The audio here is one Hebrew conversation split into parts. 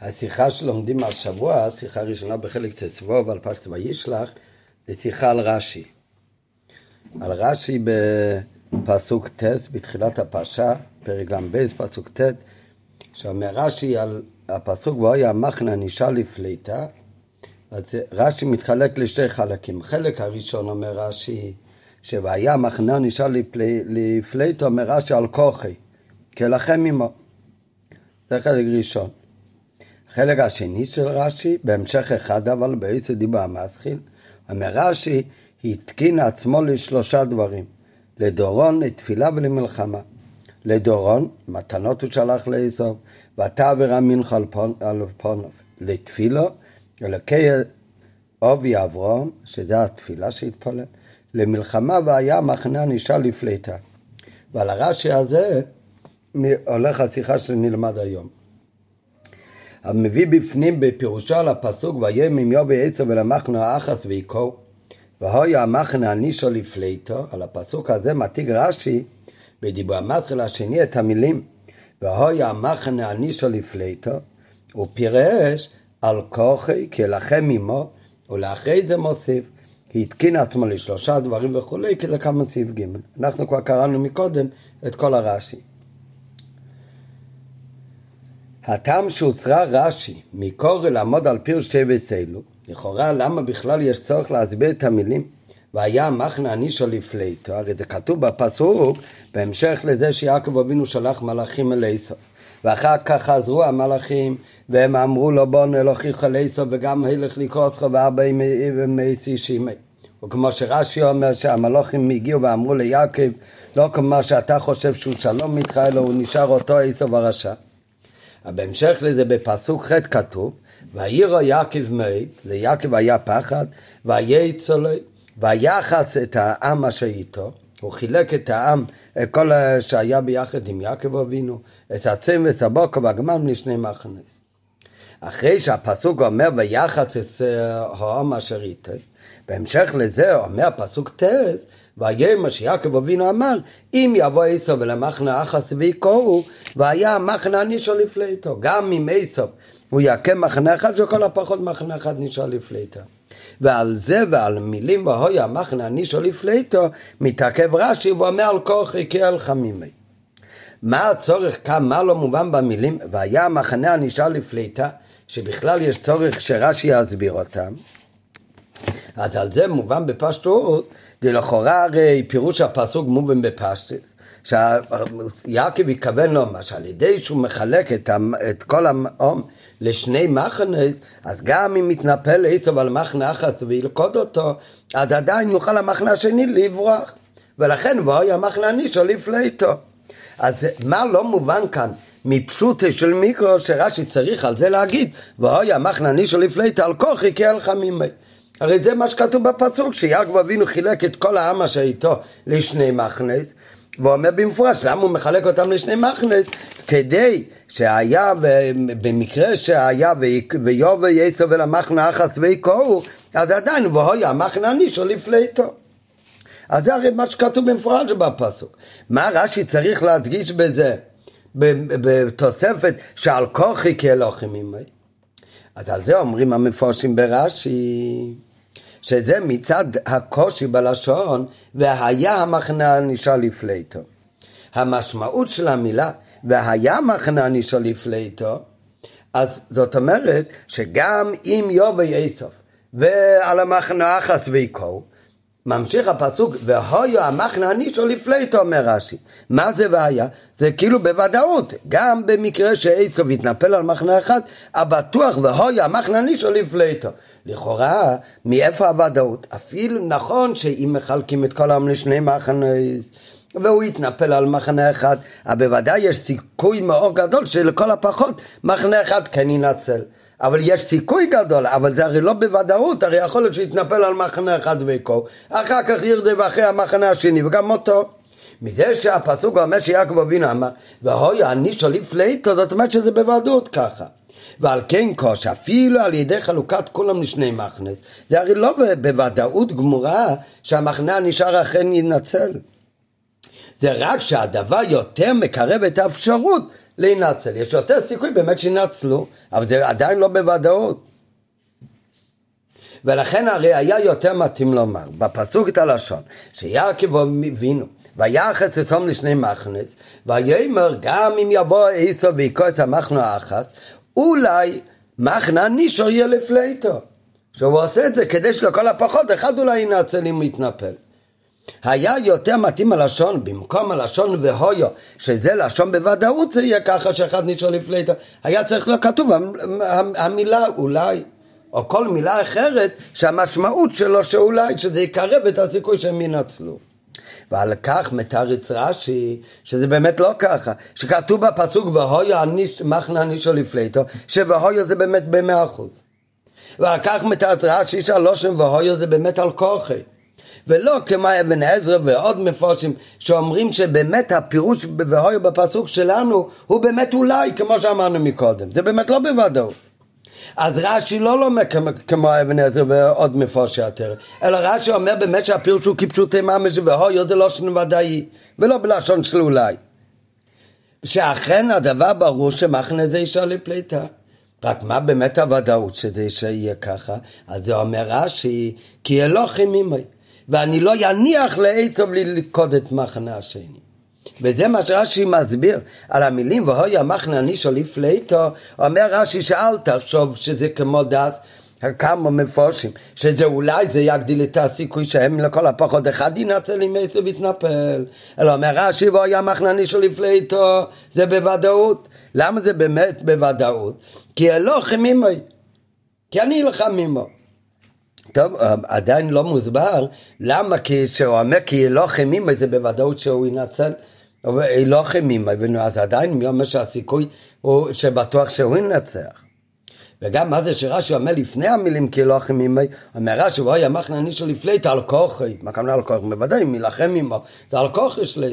השיחה שלומדים השבוע, השיחה הראשונה בחלק ט"ו על פרשת וישלח, זה שיחה על רש"י. על רש"י בפסוק ט' בתחילת הפרשה, פרק ל"ב, פסוק ט', שאומר רש"י על הפסוק ואוי המחנה נשאל לפליטה, אז רש"י מתחלק לשתי חלקים. חלק הראשון אומר רש"י, שוהיה מחנה נשאל לפליטה, אומר רש"י על כוחי, כלכם עמו. זה חלק ראשון. החלק השני של רש"י, בהמשך אחד אבל בעצם דיבר המסחיל, אומר רש"י, התקין עצמו לשלושה דברים, לדורון, לתפילה ולמלחמה. לדורון, מתנות הוא שלח לאסוף, ותעבר המנחה על פונוב. לתפילו, אלוקי עובי אברום, שזה התפילה שהתפלל, למלחמה והיה מחנה ענישה לפליטה. ועל הרש"י הזה הולך השיחה שנלמד היום. המביא בפנים בפירושו על הפסוק ויהיה ממיובי עשר ולמחנו האחס ויקו והוי המחנה הנישו לפליטו על הפסוק הזה מתיג רש"י בדיבור המתחיל השני את המילים והוי המחנה הנישו לפליטו הוא פירש על כוחי כי לכם עמו ולאחרי זה מוסיף התקין עצמו לשלושה דברים וכולי כי זה כמה סעיף ג' אנחנו כבר קראנו מקודם את כל הרש"י הטעם שהוצרה רש"י מקורא לעמוד על פיר שבט אלו, לכאורה למה בכלל יש צורך להסביר את המילים והיה מחנה הנישו לפליטו, הרי זה כתוב בפסוק בהמשך לזה שיעקב אבינו שלח מלאכים אל איסוף ואחר כך חזרו המלאכים והם אמרו לו בוא נלוכיך אל איסוף וגם הלך לקרוסך וארבע ומייסי שימי וכמו שרש"י אומר שהמלאכים הגיעו ואמרו ליעקב לא כמו שאתה חושב שהוא שלום איתך אלא הוא נשאר אותו איסוף הרשע בהמשך לזה בפסוק ח' כתוב, וירא יעקב מת, ליעקב היה פחד, וייצא לו, ויחץ את העם אשר איתו, הוא חילק את העם, כל שהיה ביחד עם יעקב אבינו, את הצם ואת הבוקר והגמל לשני מחנס. אחרי שהפסוק אומר ויחץ את העם אשר איתו, בהמשך לזה אומר פסוק ט' ויהיה מה שיעקב אבינו אמר, אם יבוא עשו ולמחנה אחס ויקורו, והיה המחנה נישו לפליטו. גם אם עשו הוא יקים מחנה אחד, שכל הפחות מחנה אחד נישו לפליטו. ועל זה ועל מילים והוי המחנה נישו לפליטו, מתעכב רש"י ואומר על כוחי כאל חמימי. מה הצורך כאן, מה לא מובן במילים, והיה המחנה הנישא לפליטה, שבכלל יש צורך שרש"י יסביר אותם. אז על זה מובן בפשטות, זה לכאורה הרי פירוש הפסוק מובן בפשטס, שיעקב יכוון לומר שעל ידי שהוא מחלק את, את כל העם לשני מחנות, אז גם אם יתנפל עשב על מחנה אחת וילכוד אותו, אז עדיין יוכל המחנה השני לברוח. ולכן ואוי המחנה נישו לפליטו. אז מה לא מובן כאן? מפשוטה של מיקרו שרש"י צריך על זה להגיד ואוי המחנה נישו לפליטו על כוחי כי על חמימי הרי זה מה שכתוב בפסוק, שיעקב אבינו חילק את כל העם אשר איתו לשני מחנס, ואומר במפורש, למה הוא מחלק אותם לשני מחנס? כדי שהיה, במקרה שהיה ויובל יסו ולמחנה אחס ויקורו, אז עדיין, והויה המחנה נישו לפליטו. אז זה הרי מה שכתוב במפורש בפסוק. מה רש"י צריך להדגיש בזה, בתוספת שעל כוחי כאלוהים עמי? אז על זה אומרים המפורשים ברש"י. שזה מצד הקושי בלשון, והיה המחנה נשאר לפליטו. המשמעות של המילה, והיה מחנה נשאר לפליטו, אז זאת אומרת שגם אם יובי איסוף ועל המחנה אחס ויקו, ממשיך הפסוק, והויו המחנה הנישו לפליטו, אומר רש"י. מה זה והיה? זה כאילו בוודאות, גם במקרה שאיסוב יתנפל על מחנה אחד, הבטוח והויו המחנה הנישו לפליטו. לכאורה, מאיפה הוודאות? אפילו נכון שאם מחלקים את כל העם לשני מחנות, והוא יתנפל על מחנה אחד, אבל בוודאי יש סיכוי מאוד גדול שלכל הפחות מחנה אחד כן ינצל. אבל יש סיכוי גדול, אבל זה הרי לא בוודאות, הרי יכול להיות שיתנפל על מחנה אחד ויקו, אחר כך ירדב אחרי המחנה השני וגם מותו. מזה שהפסוק אומר שיעקב אבינו אמר, והוי אני שליף ליטו, זאת אומרת שזה בוודאות ככה. ועל כן קוש, אפילו על ידי חלוקת כולם לשני מחנס, זה הרי לא בוודאות גמורה שהמחנה הנשאר אכן ינצל. זה רק שהדבר יותר מקרב את האפשרות להינצל. יש יותר סיכוי באמת שינצלו, אבל זה עדיין לא בוודאות. ולכן הרי היה יותר מתאים לומר, בפסוק את הלשון, שיעקב אבינו, ויחץ אצום לשני מחנס, ויאמר גם אם יבוא עשו ויקו את המחנו האחס, אולי מחנה נישו יהיה לפליטו. שהוא עושה את זה כדי שלכל הפחות אחד אולי ינצל אם יתנפל. היה יותר מתאים הלשון, במקום הלשון והויו, שזה לשון בוודאות זה יהיה ככה שאחד נשאר לפליטה, היה צריך להיות כתוב המילה אולי, או כל מילה אחרת שהמשמעות שלו שאולי, שזה יקרב את הסיכוי שהם ינצלו. ועל כך מתרץ רש"י, שזה באמת לא ככה, שכתוב בפסוק והויו מחנה נישו לפליטו, שוהויו זה באמת במאה אחוז. ועל כך מתרץ רש"י שהלושם והויו זה באמת על כוחי. ולא כמו אבן עזרא ועוד מפורשים שאומרים שבאמת הפירוש והויו בפסוק שלנו הוא באמת אולי כמו שאמרנו מקודם זה באמת לא בוודאות אז רש"י לא לומד כמו אבן עזר ועוד מפורשי יותר אלא רש"י אומר באמת שהפירוש הוא כפשוטי ממש והויו זה לא שנו ודאי ולא בלשון של אולי שאכן הדבר ברור שמחנה זה אישה לפליטה רק מה באמת הוודאות שזה יהיה ככה? אז זה אומר רש"י, כי אלוהים עמי. ואני לא יניח לעצב ללכוד את מחנה השני. וזה מה שרש"י מסביר על המילים והוי המחנה נישו לפליטו, אומר רש"י שאל תחשוב שזה כמו דס כמה מפורשים, שזה אולי זה יגדיל את הסיכוי שהם לכל הפחות אחד ינצל עם עשר ויתנפל. אלא אומר רש"י והוי המחנה נישו לפליטו, זה בוודאות. למה זה באמת בוודאות? כי אלוהים עמי, כי אני אלחם עמו. טוב, אה, עדיין לא מוסבר למה כשהוא אומר כי לא חמימה זה בוודאות שהוא ינצל לא חמימה, אז עדיין מי אומר שהסיכוי הוא שבטוח שהוא ינצח. וגם מה זה שרש"י אומר לפני המילים כי לא חמימה, אומר רש"י, הוא היה מחנה נישו לפלייט על כוחי, מה כמובן על כוחי? בוודאי, מלחם עמו, זה על כוחי של.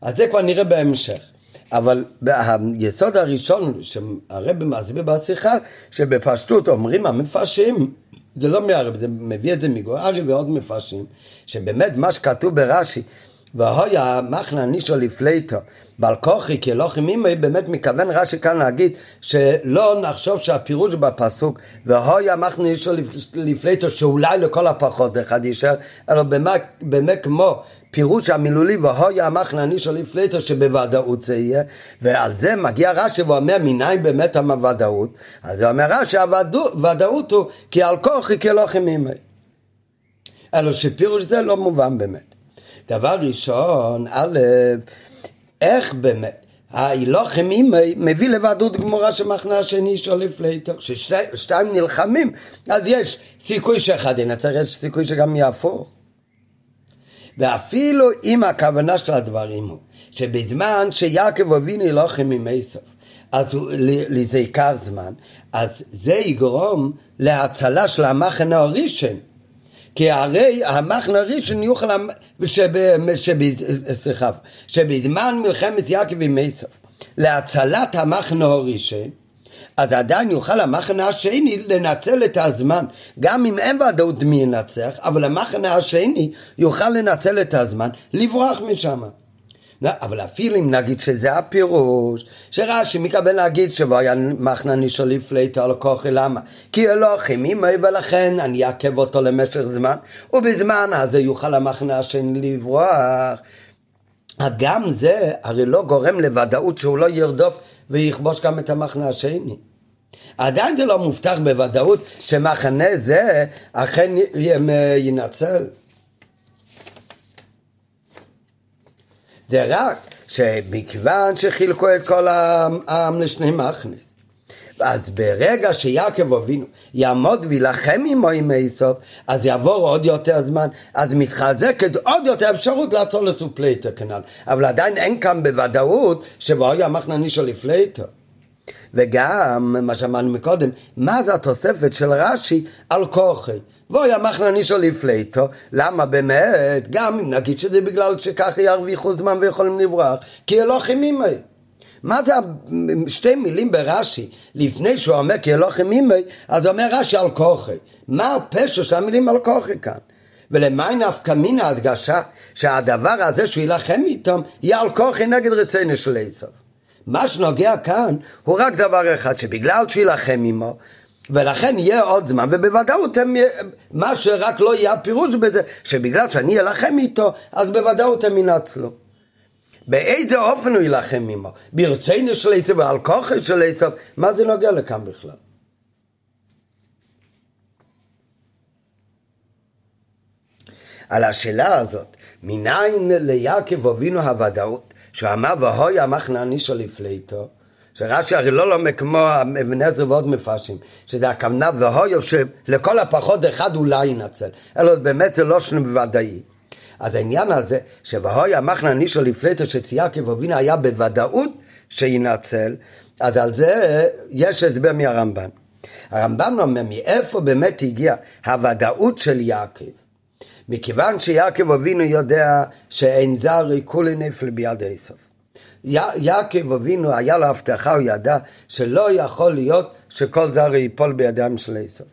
אז זה כבר נראה בהמשך. אבל היסוד הראשון שהרב מסביר בשיחה, שבפשטות אומרים המפרשים, זה לא מהרב, זה מביא את זה מגוארי ועוד מפרשים, שבאמת מה שכתוב ברש"י, והויה מחנה נישו לפליטו, בעל כוחי כי לא חימימי, באמת מכוון רש"י כאן להגיד שלא נחשוב שהפירוש בפסוק והויה מחנה נישו לפליטו שאולי לכל הפחות אחד יישאר, אלא באמת כמו פירוש המילולי והויה מחנה נישו לפליטו שבוודאות זה יהיה, ועל זה מגיע רש"י ואומר מניין באמת הוודאות, אז הוא אומר רש"י הוודאות הוא כי על כוחי כי לא חימימי. אלא שפירוש זה לא מובן באמת. דבר ראשון, א', איך באמת ההילוכם אימי מביא לוועדות גמורה שמחנה השני שולף ליתו, כששתיים נלחמים, אז יש סיכוי שאחד ינצח, יש סיכוי שגם יהפוך. ואפילו אם הכוונה של הדברים הוא שבזמן שיעקב אבינו הילוכם עם עשב, אז לזה ייקח זמן, אז זה יגרום להצלה של המחנה הראשון. כי הרי המחנה הראשון יוכל, סליחה, שבזמן מלחמת יעקב עם עשו, להצלת המחנה הראשון, אז עדיין יוכל המחנה השני לנצל את הזמן, גם אם אין ודאות מי ינצח, אבל המחנה השני יוכל לנצל את הזמן, לברוח משם. אבל אפילו אם נגיד שזה הפירוש, שרש"י מקבל להגיד שוויה מחנה נישו לפלייטו על כוחי, למה? כי אלוהים עמי ולכן אני אעכב אותו למשך זמן, ובזמן הזה יוכל המחנה השני לברוח. גם זה הרי לא גורם לוודאות שהוא לא ירדוף ויכבוש גם את המחנה השני. עדיין זה לא מובטח בוודאות שמחנה זה אכן ינצל. זה רק שמכיוון שחילקו את כל העם לשני מחנס, אז ברגע שיעקב אבינו יעמוד וילחם עמו עם איסוף, אז יעבור עוד יותר זמן, אז מתחזקת עוד יותר אפשרות לעצור לסופלייטר כנ"ל. אבל עדיין אין כאן בוודאות שבואי המחנה נישו לפלייטר. וגם, מה שאמרנו מקודם, מה זה התוספת של רש"י על כוחי? ואוי המחנה נישו לפלייטו, למה באמת? גם אם נגיד שזה בגלל שככה ירוויחו זמן ויכולים לברוח, כי אלוהים עימי. מה זה שתי מילים ברש"י, לפני שהוא אומר כי אלוהים עימי, אז אומר רש"י על כוחי. מה הפשע של המילים על כוחי כאן? ולמי נפקא מן ההדגשה שהדבר הזה שהוא יילחם איתם יהיה על כוחי נגד רצינו של עשו. מה שנוגע כאן הוא רק דבר אחד, שבגלל שהוא יילחם עמו ולכן יהיה עוד זמן, ובוודאות הם, מה שרק לא יהיה הפירוש בזה, שבגלל שאני אלחם איתו, אז בוודאות הם ינצלו. באיזה אופן הוא יילחם עמו? ברצינו של עצב ועל כוחו של עצב? מה זה נוגע לכאן בכלל? על השאלה הזאת, מניין ליעקב אבינו הוודאות, שהוא אמר והוי המחנני של לפליטו, שרש"י הרי לא לומד כמו אבני עזר ועוד מפרשים, שזה הכוונה והוי שלכל הפחות אחד אולי ינצל, אלא באמת זה לא שני בוודאי. אז העניין הזה, שבהוי המחנני של לפליטו שצייקב אבינו היה בוודאות שינצל, אז על זה יש הסבר מהרמב"ן. הרמב"ן אומר מאיפה באמת הגיע הוודאות של יעקב. מכיוון שיעקב אבינו יודע שאין זר כולי נפל ביד עשו. יעקב אבינו היה לו הבטחה, הוא ידע שלא יכול להיות שכל זר ייפול בידם של עשו.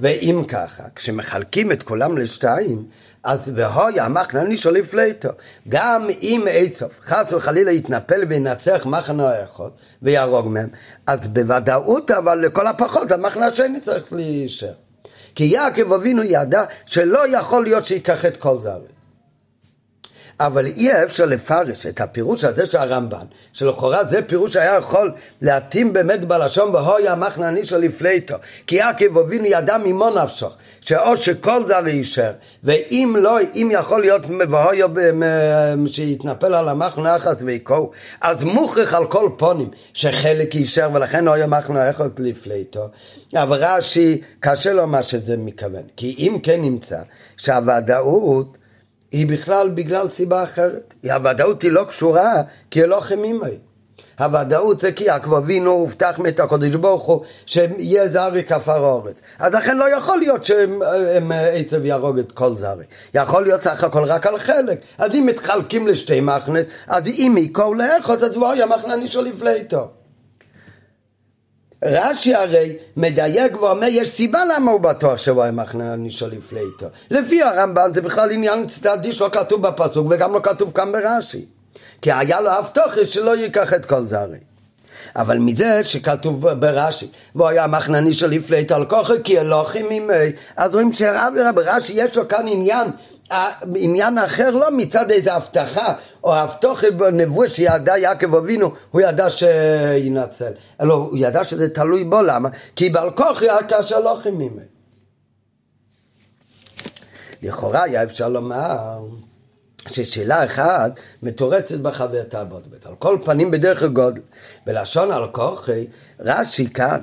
ואם ככה, כשמחלקים את כולם לשתיים, אז והוי המחנני שליף ליטו. גם אם עשו חס וחלילה יתנפל וינצח מחנה האחד ויהרוג מהם, אז בוודאות אבל לכל הפחות המחנה השני צריך להישאר. כי יעקב אבינו ידע שלא יכול להיות שייקח את כל זרים. אבל אי אפשר לפרש את הפירוש הזה של הרמב"ן, שלכאורה זה פירוש שהיה יכול להתאים באמת בלשון והוי המחנני של לפליטו, כי יעקב אבינו ידע ממו נפשוך, שאו שכל זר יישאר, ואם לא, אם יכול להיות והוי שיתנפל על המחנה אחת ויקו, אז מוכרח על כל פונים שחלק יישאר ולכן הוי המחנה אחת לפליטו. אבל רש"י קשה לו מה שזה מכוון, כי אם כן נמצא שהוודאות היא בכלל בגלל סיבה אחרת. הוודאות היא לא קשורה כי אלוהים עמי. הוודאות זה כי יעקב אבינו הובטח מת הקודש ברוך הוא שיהיה זרי כפר אורץ. אז לכן לא יכול להיות שעצב יהרוג את כל זרי. יכול להיות סך הכל רק על חלק. אז אם מתחלקים לשתי מחנס, אז אם יקור לאחוז אז בואי המחנני שלו לפליטו. רש"י הרי מדייק ואומר יש סיבה למה הוא בטוח היה מחנה נישו לפליטו. לפי הרמב"ן זה בכלל עניין צדדי שלא כתוב בפסוק וגם לא כתוב כאן ברש"י. כי היה לו הבטחה שלא ייקח את כל זה הרי. אבל מזה שכתוב ברש"י, והוא היה מחנני של לפלט על כוחו כי אלוהים ממי, אז רואים שרש"י יש לו כאן עניין עניין אחר לא מצד איזה הבטחה או הבטחה בנבואה שידע יעקב אבינו הוא ידע שינצל. אלא הוא ידע שזה תלוי בו למה? כי בעל כוח היה כאשר לא חימים לכאורה היה אפשר לומר ששאלה אחת מתורצת בחוויית אבות בית. על כל פנים בדרך הגודל בלשון על כוחי רש"י כאן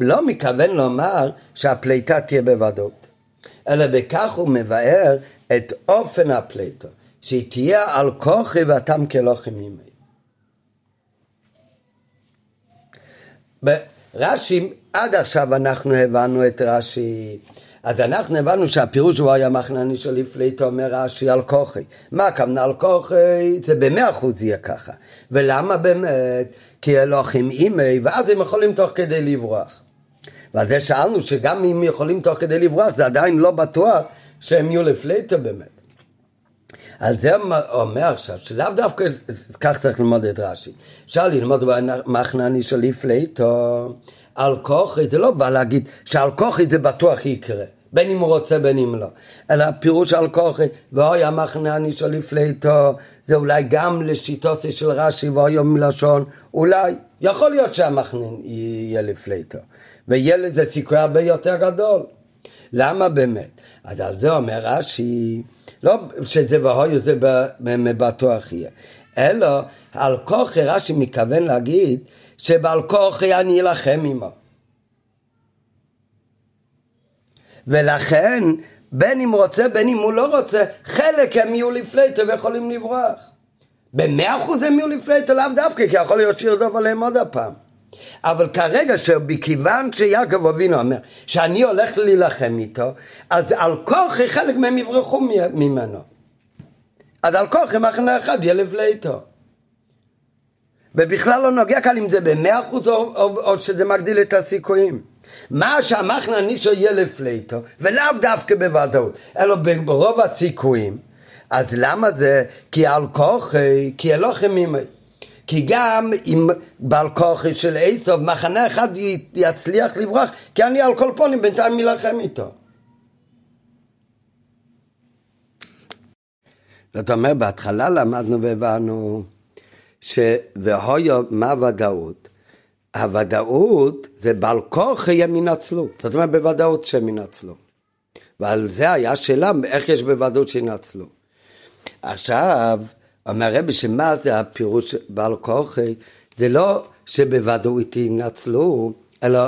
לא מכוון לומר שהפליטה תהיה בוודאות אלא בכך הוא מבאר את אופן הפלטו, שהיא תהיה על כוחי ואתם כלוחם ימי. ברש"י, עד עכשיו אנחנו הבנו את רש"י, אז אנחנו הבנו שהפירוש הוא היה מחנני של לפליטו, אומר רש"י על כוחי. מה הכוונה על כוחי? זה במאה אחוז יהיה ככה. ולמה באמת? כי אלוהים אימי, ואז הם יכולים תוך כדי לברוח. ועל זה שאלנו שגם אם יכולים תוך כדי לברוח, זה עדיין לא בטוח שהם יהיו לפלייטה באמת. אז זה אומר עכשיו, שלאו דווקא כך צריך ללמוד את רש"י. אפשר ללמוד מחנני של לפלייטו על כוחי, זה לא בא להגיד שעל כוחי זה בטוח יקרה. בין אם הוא רוצה בין אם לא. אלא פירוש על כוחי, ואוי המחנני של לפלייטו, זה אולי גם לשיטוסי של רש"י ואוי מלשון, אולי, יכול להיות שהמחנן יהיה לפלייטו. ויהיה לזה סיכוי הרבה יותר גדול. למה באמת? אז על זה אומר רש"י, לא שזה והוי זה בטוח יהיה, אלא על כוחי רש"י מכוון להגיד שבעל כוחי אני אלחם עמו. ולכן בין אם רוצה בין אם הוא לא רוצה, חלק הם יהיו לפלטה ויכולים לברוח. במאה אחוז הם יהיו לפלטה לאו דווקא, כי יכול להיות שירדוב עליהם עוד הפעם. אבל כרגע שבכיוון שיעקב אבינו אומר שאני הולך להילחם איתו, אז על כוחי חלק מהם יברחו ממנו. אז על כוחי מחנה אחד ילב לאיתו. ובכלל לא נוגע כאן אם זה במאה אחוז או, או, או שזה מגדיל את הסיכויים. מה שהמחנה נישו יהיה לפלייטו, ולאו דווקא בוודאות, אלא ברוב הסיכויים. אז למה זה? כי על כוחי, כי אלוהים עמי. כי גם אם בעל כוחי של איסוף, מחנה אחד יצליח לברוח, כי אני על כל פונים בינתיים מלחם איתו. זאת אומרת, בהתחלה למדנו והבנו שוהויו, מה הוודאות? הוודאות זה בעל כוחי הם ינצלו. זאת אומרת, בוודאות שהם ינצלו. ועל זה היה שאלה, איך יש בוודאות שינצלו. עכשיו, אומר הרבי שמה זה הפירוש בעל כוחי? זה לא שבוודאות ינצלו, אלא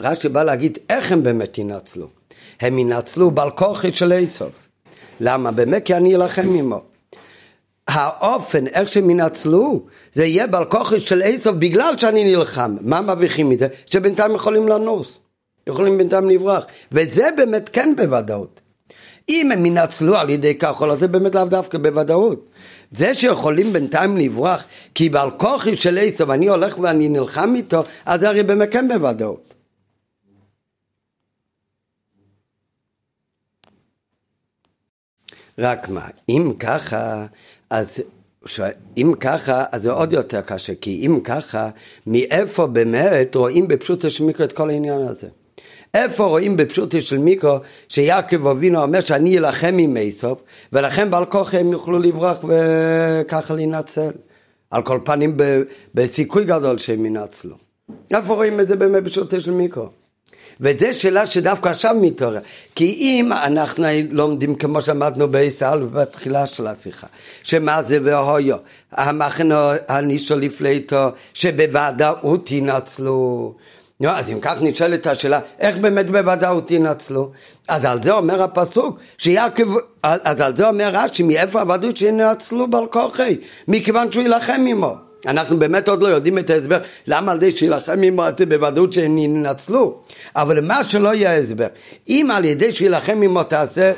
רש"י בא להגיד איך הם באמת ינצלו. הם ינצלו בעל כוחי של איסוף. למה? באמת כי אני אלחם עמו. האופן, איך שהם ינצלו, זה יהיה בעל כוחי של איסוף בגלל שאני נלחם. מה מרוויחים מזה? שבינתיים יכולים לנוס. יכולים בינתיים לברוח. וזה באמת כן בוודאות. אם הם ינצלו על ידי כך, אז זה באמת לאו דווקא בוודאות. זה שיכולים בינתיים לברוח, כי בעל כוחי של עשו ואני הולך ואני נלחם איתו, אז זה הרי באמת כן בוודאות. רק מה, אם ככה, אז ש... אם ככה, אז זה עוד יותר קשה, כי אם ככה, מאיפה באמת רואים בפשוט השמיקרו את כל העניין הזה? איפה רואים בפשוטי של מיקרו שיעקב אבינו אומר שאני אלחם עם איסוף ולכן בעל כוח הם יוכלו לברוח וככה להינצל. על כל פנים בסיכוי גדול שהם ינצלו. איפה רואים את זה באמת בפשוטי של מיקרו? וזו שאלה שדווקא עכשיו מתעורר. כי אם אנחנו לומדים כמו שאמרנו בעיסל ובתחילה של השיחה, שמה זה והויו, המחנה הנישו לפליטו, שבוודאות ינצלו. נו, אז אם כך נשאלת השאלה, איך באמת בוודאות ינצלו? אז על זה אומר הפסוק, שיעקב, אז על זה אומר רש"י, מאיפה הוודאות שינצלו בר כוחי? מכיוון שהוא יילחם עמו. אנחנו באמת עוד לא יודעים את ההסבר למה על זה שיילחם עמו בוודאות שהם ינצלו אבל מה שלא יהיה הסבר אם על ידי שיילחם עמו תעשה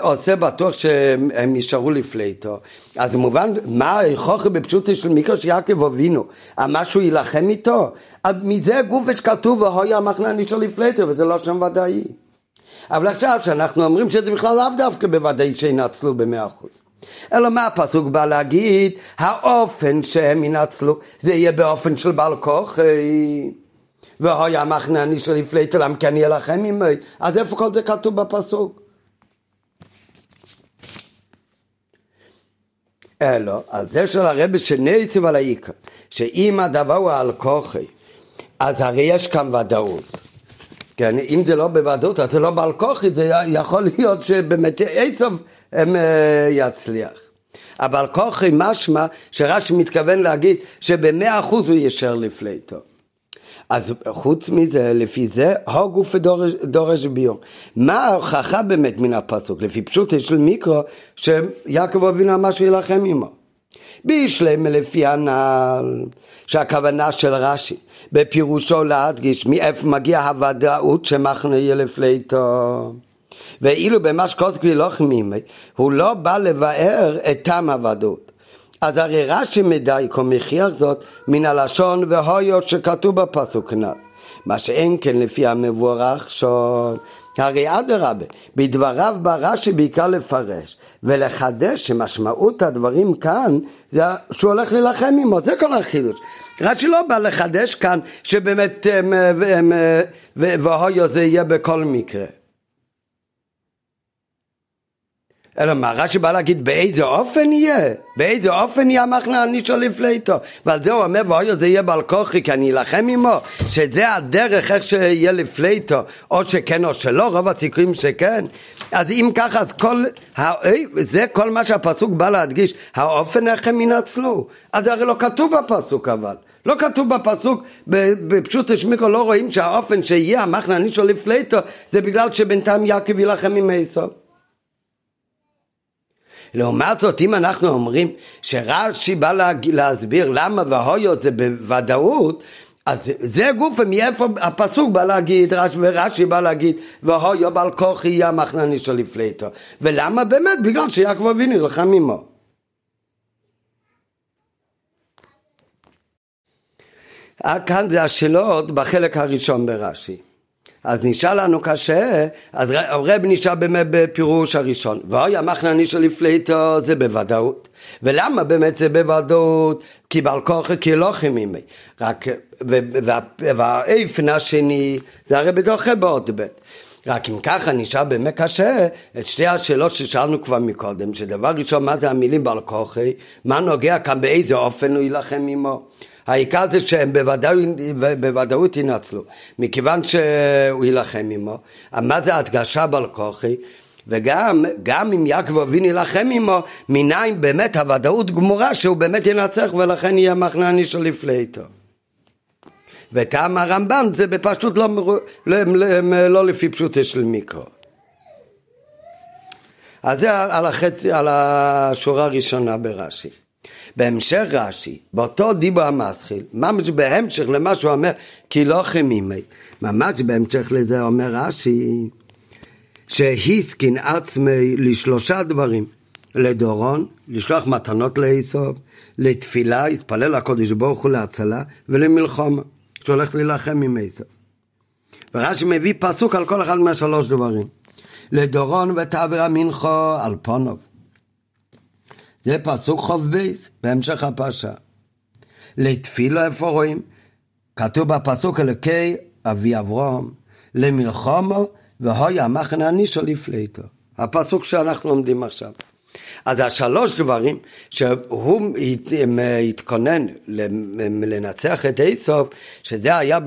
עושה בטוח שהם נשארו לפליטו. אז מובן, מה חוכר בפשוטו של מיקרו שיעקב אבינו, אמר שהוא יילחם איתו? אז מזה גוף שכתוב והויה המחנה נשאר לפליטו, וזה לא שם ודאי. אבל עכשיו שאנחנו אומרים שזה בכלל לאו דווקא בוודאי שינצלו במאה אחוז. אלא מה הפסוק בא להגיד? האופן שהם ינצלו זה יהיה באופן של בעל כוח. והויה המחנה נשאר לפליטו, למה כי אני אלחם עמי? אז איפה כל זה כתוב בפסוק? אלו, על זה של הרבי שנייסיב על העיקר, שאם הדבר הוא על כוחי, אז הרי יש כאן ודאות. כן, אם זה לא בוודאות, אז זה לא בעל כוחי, זה יכול להיות שבאמת הם אה, יצליח. אבל כוחי משמע שרש"י מתכוון להגיד שבמאה אחוז הוא ישר לפליטו. אז חוץ מזה, לפי זה, הגוף דורש ביור. מה ההוכחה באמת מן הפסוק? לפי פשוט של מיקרו, שיעקב אבינו אמר שיילחם עמו. בישלם לפי הנ"ל, שהכוונה של רש"י, בפירושו להדגיש מאיפה מגיע הוודאות שמחנה יהיה לפליטו. ואילו במה שקוסקבי לא חמימי, הוא לא בא לבאר את טעם הוודאות. אז הרי רש"י מדייקו מכריח זאת מן הלשון והויות שכתוב בפסוק כנ"ל. מה שאין כן לפי המבורך שון. הרי אדרבה, בדבריו בא רש"י בעיקר לפרש ולחדש שמשמעות הדברים כאן זה שהוא הולך להילחם עמו, זה כל החידוש. רש"י לא בא לחדש כאן שבאמת והויו זה יהיה בכל מקרה. אלא מה, רש"י בא להגיד באיזה אופן יהיה? באיזה אופן יהיה המחנה הנישו לפליטו? ועל זה הוא אומר, ואוי זה יהיה בעל כוחי כי אני אלחם עמו, שזה הדרך איך שיהיה לפליטו, או שכן או שלא, רוב הסיכויים שכן. אז אם ככה, אז כל, זה כל מה שהפסוק בא להדגיש, האופן איך הם ינצלו. אז זה הרי לא כתוב בפסוק אבל. לא כתוב בפסוק, בפשוט השמיקו לא רואים שהאופן שיהיה המחנה הנישו לפליטו, זה בגלל שבינתיים יעקב יילחם עם עשו. לעומת זאת, אם אנחנו אומרים שרש"י בא להסביר למה והויו זה בוודאות, אז זה גוף מאיפה הפסוק בא להגיד, רש"י ורש"י בא להגיד, והויו בעל כוחי יהיה מחנני של לפליטו. ולמה באמת? בגלל שיעקב אבינו נלחם עמו. כאן זה השאלות בחלק הראשון ברש"י. אז נשאר לנו קשה, אז הרב נשאר באמת בפירוש הראשון. ואוי המחנני של הפליטו זה בוודאות. ולמה באמת זה בוודאות? כי בעל כוחו כי לא חימימי. רק, והאיפן השני, זה הרי בדוחה בעוד בית. רק אם ככה נשאר באמת קשה את שתי השאלות ששאלנו כבר מקודם, שדבר ראשון מה זה המילים בעל כוחי, מה נוגע כאן באיזה אופן הוא יילחם עמו. העיקר זה שהם בוודאות, ינצלו, מכיוון שהוא יילחם עמו. מה זה הדגשה בעל כוחי? וגם גם אם יעקב אבינו יילחם עמו, מניין באמת הוודאות גמורה שהוא באמת ינצח ולכן יהיה מחנני של לפליטו. וטעם הרמב"ן זה בפשוט לא, לא, לא, לא לפי פשוטו של מיקרו. אז זה על, החצי, על השורה הראשונה ברש"י. בהמשך רש"י, באותו דיבו המסחיל, ממש בהמשך למה שהוא אומר, כי לא חמימי, ממש בהמשך לזה אומר רש"י, שהסכין עצמי לשלושה דברים, לדורון, לשלוח מתנות לאסוף, לתפילה, התפלל לקודש ברוך הוא להצלה, ולמלחמה, שהולך להילחם עם אסוף. ורש"י מביא פסוק על כל אחד מהשלוש דברים. לדורון ותעבר המנחו על פונוב. זה פסוק חוב בייס, בהמשך הפרשה. לתפילה איפה רואים? כתוב בפסוק אלוקי אבי אברהם, למלחומו והוי המחנה הנישו לפליטו. הפסוק שאנחנו לומדים עכשיו. אז השלוש דברים שהוא התכונן לנצח את איסוף, שזה היה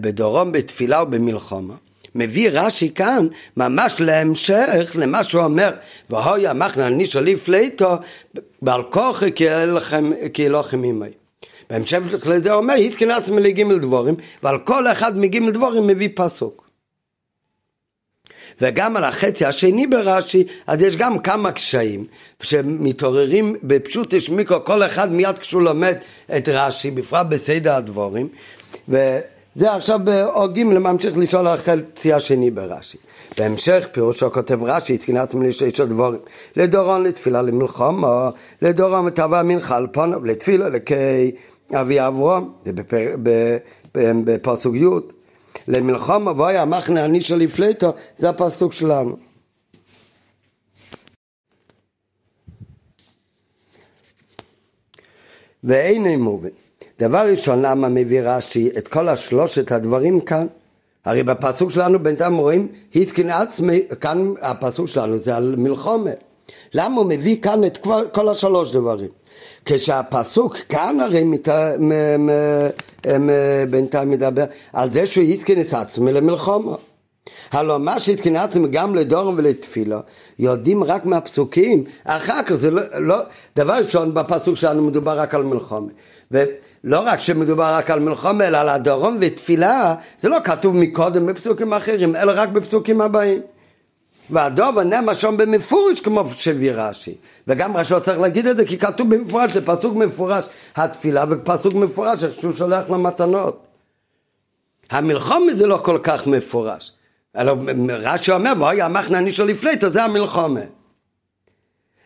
בדורום בתפילה ובמלחמה. מביא רש"י כאן ממש להמשך למה שהוא אומר והוי המחנה נישו לפליטו בעל כוחי כי אלוהים עמי. בהמשך לזה אומר התקין עצמי לגימל דבורים ועל כל אחד מגימל דבורים מביא פסוק. וגם על החצי השני ברש"י, אז יש גם כמה קשיים שמתעוררים בפשוט השמיקו, כל אחד מיד כשהוא לומד את רש"י, בפרט בסדר הדבורים, וזה עכשיו באור ג' ממשיך לשאול על החצי השני ברש"י. בהמשך פירושו כותב רש"י, התקינתם לשש הדבורים, לדורון לתפילה למלחמה, לדורון ותבע מנחה על פונו, לתפילה לכי אבי אברום, זה בפסוק י' למלחמה והיה מחנה הנישא לפליטו, זה הפסוק שלנו. ואין מובן. דבר ראשון, למה מביא רש"י את כל השלושת הדברים כאן? הרי בפסוק שלנו בינתיים רואים, התקין עצמי, כאן הפסוק שלנו זה על מלחומה. למה הוא מביא כאן את כל, השלוש דברים? כשהפסוק כאן הרי מת... מ... מ... מ... בינתיים מדבר על זה שהוא התקין את עצמו למלחמה. הלוא מה שהתקין עצמו גם לדורם ולתפילה, יודעים רק מהפסוקים, אחר כך זה לא, לא, דבר ראשון בפסוק שלנו מדובר רק על מלחמה. ולא רק שמדובר רק על מלחמה, אלא על הדורם ותפילה, זה לא כתוב מקודם בפסוקים אחרים, אלא רק בפסוקים הבאים. והדוב הנם שם במפורש כמו שהביא רש"י. וגם רש"י לא צריך להגיד את זה כי כתוב במפורש, זה פסוק מפורש התפילה ופסוק מפורש איך שהוא שולח למתנות. המלחומה זה לא כל כך מפורש. אלא רש"י אומר, ואוי המחנה נישו לפליטו, זה המלחומה.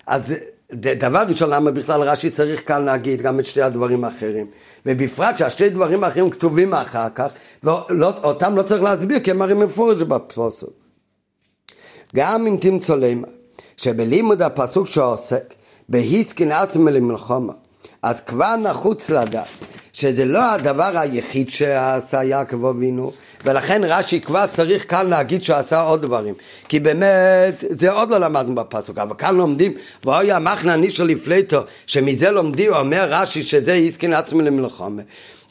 אז דבר ראשון, למה בכלל רש"י צריך כאן להגיד גם את שתי הדברים האחרים? ובפרט שהשתי דברים האחרים כתובים אחר כך, ואותם לא צריך להסביר כי הם הרי מפורש בפסוק. גם אם תמצא למה, שבלימוד הפסוק שעוסק בהיסקין עצמי למלחמה, אז כבר נחוץ לדעת שזה לא הדבר היחיד שעשה יעקב אבינו, ולכן רש"י כבר צריך כאן להגיד שהוא עשה עוד דברים. כי באמת, זה עוד לא למדנו בפסוק, אבל כאן לומדים, ואוי המחנה נישו לפליטו, שמזה לומדים, אומר רש"י שזה היסקין עצמי למלחמה.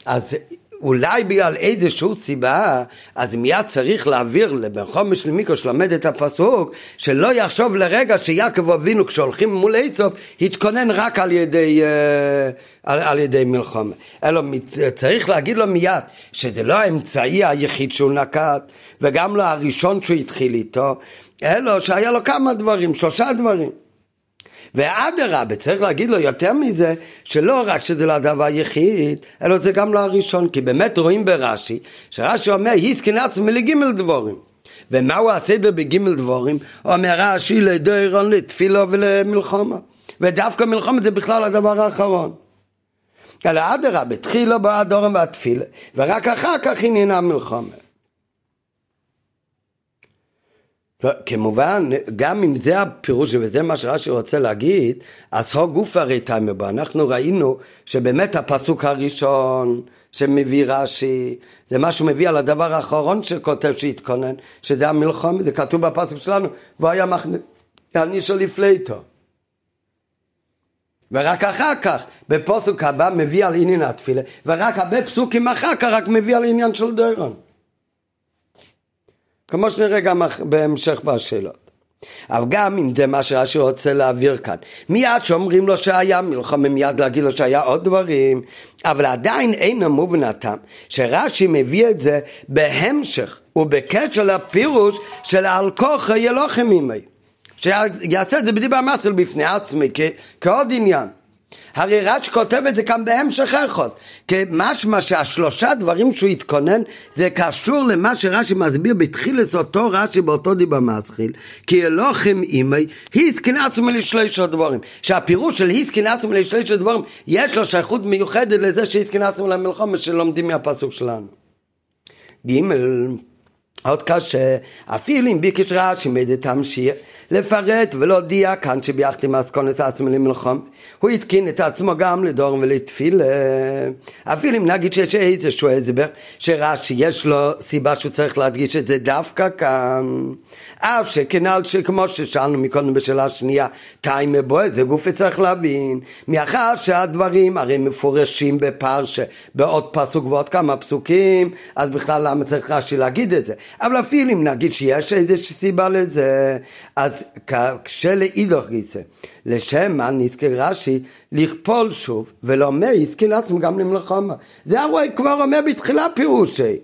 אז אולי בגלל איזושהי סיבה, אז מיד צריך להעביר לבן חומש למיקרו שלמד את הפסוק, שלא יחשוב לרגע שיעקב אבינו כשהולכים מול איסוף, התכונן רק על ידי, uh, על, על ידי מלחמה. אלא צריך להגיד לו מיד שזה לא האמצעי היחיד שהוא נקט, וגם לא הראשון שהוא התחיל איתו, אלא שהיה לו כמה דברים, שלושה דברים. ואדרבה, צריך להגיד לו יותר מזה, שלא רק שזה לא הדבר היחיד, אלא זה גם לא הראשון, כי באמת רואים ברש"י, שרש"י אומר, היסקין עצמי לגימל דבורים. ומהו הסדר בגימל דבורים? אומר רש"י לדוירון, לתפילו ולמלחמה. ודווקא מלחמה זה בכלל הדבר האחרון. אלא אדרבה, תחילו באדורם והתפילה, ורק אחר כך עניין המלחמה. כמובן, גם אם זה הפירוש וזה מה שרש"י רוצה להגיד, אז הו גוף הרי בו. אנחנו ראינו שבאמת הפסוק הראשון שמביא רש"י, זה מה שהוא מביא על הדבר האחרון שכותב שהתכונן, שזה המלחום, זה כתוב בפסוק שלנו, והוא היה מחנה, יענישו לפליטו. ורק אחר כך, בפוסק הבא מביא על עניין התפילה, ורק הרבה פסוקים אחר כך רק מביא על עניין של דרון. כמו שנראה גם בהמשך בשאלות. אבל גם אם זה מה שרש"י רוצה להעביר כאן, מיד שאומרים לו שהיה מלחמה, מיד להגיד לו שהיה עוד דברים, אבל עדיין אין המובן הטעם שרש"י מביא את זה בהמשך ובקשר לפירוש של על כוחה ילוחם עמי. שיעשה את זה בדיבר מסל בפני עצמי כעוד עניין. הרי רש"י כותב את זה כאן בהמשך אחד, כמשמע שהשלושה דברים שהוא התכונן זה קשור למה שרש"י מסביר בתחילת אותו רש"י באותו דיבר מסחיל, כי אלוהים אימי, היסקין עצמי לשלושה דברים. שהפירוש של היסקין עצמי לשלושה דברים, יש לו שייכות מיוחדת לזה שהיסקין עצמי למלחמה שלומדים מהפסוק שלנו. ג' עוד קשה, אפילו אם ביקש רש"י מדי תמשיך לפרט ולהודיע כאן שביחד עם אסקונס עצמי למלחום, הוא התקין את עצמו גם לדור ולתפילה. אפילו אם נגיד שיש איזשהו הסבר שרש"י יש לו סיבה שהוא צריך להדגיש את זה דווקא כאן, אף שכנ"ל שכמו ששאלנו מקודם בשאלה השנייה, טיימה בו, זה גופי צריך להבין, מאחר שהדברים הרי מפורשים בפרשה בעוד פסוק ועוד כמה פסוקים, אז בכלל למה צריך רש"י להגיד את זה? אבל אפילו אם נגיד שיש איזושהי סיבה לזה, אז כשלאידוך גיסא, לשם מה נזכר רש"י לכפול שוב, ולומר יזכין עצמו גם למלחמה. זה הרי כבר אומר בתחילה פירושי.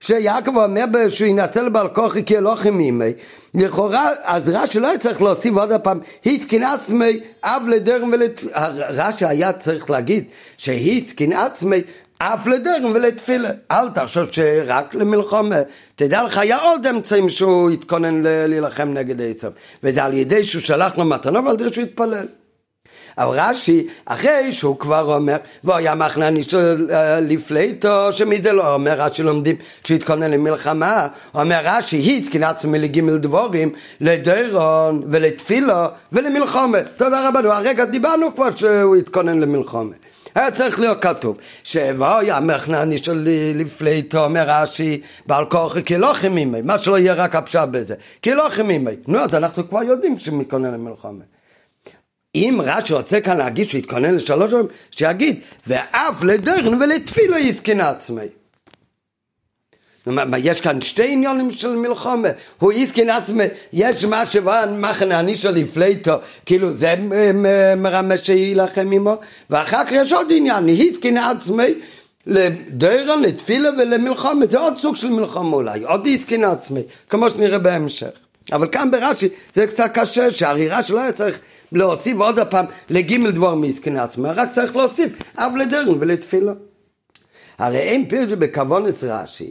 שיעקב אומר שהוא ינצל בעל כוחי כי אלוהים מימי לכאורה אז רש"י לא היה צריך להוסיף עוד פעם התקין עצמי אב לדרם ולת... רש"י היה צריך להגיד שהתקין עצמי אף לדרם ולתפילה. אל תחשוב שרק למלחמה. תדע לך, היה עוד אמצעים שהוא התכונן להילחם נגד עשו. וזה על ידי שהוא שלח לו מתנות ועל ידי שהוא התפלל. אבל רש"י, אחרי שהוא כבר אומר, והיה מחנני אה, לפליטו, שמזה לא אומר רש"י לומדים שהוא התכונן למלחמה, אומר רש"י, התקין עצמי לגימל דבורים, לדרון ולתפילו ולמלחמה. תודה רבה, הרגע דיברנו כבר שהוא התכונן למלחמה. היה צריך להיות כתוב שוואי המחנני של לפליטו אומר רש"י בעל כוחי כי לא חימימי מה שלא יהיה רק הפשע בזה כי לא חימימי נו אז אנחנו כבר יודעים שהוא מתכונן למלחמה אם רש"י רוצה כאן להגיד שהוא יתכונן לשלוש דברים שיגיד ואף לדרן ולתפילו יזכין עצמי. יש כאן שתי עניונים של מלחמה, הוא הסכין עצמי, יש מה שבן מחנה אני של לפליטו, כאילו זה מרמז שיילחם עמו, ואחר כך יש עוד עניין, הסכין עצמי לדרן, לתפילה ולמלחמה, זה עוד סוג של מלחמה אולי, עוד הסכין עצמי, כמו שנראה בהמשך. אבל כאן ברש"י זה קצת קשה, שהרי רש"י לא היה צריך להוסיף עוד פעם לגימל דבר מעסקין עצמי, רק צריך להוסיף אב לדרן ולתפילה. הרי אין פירשו בכוונס רש"י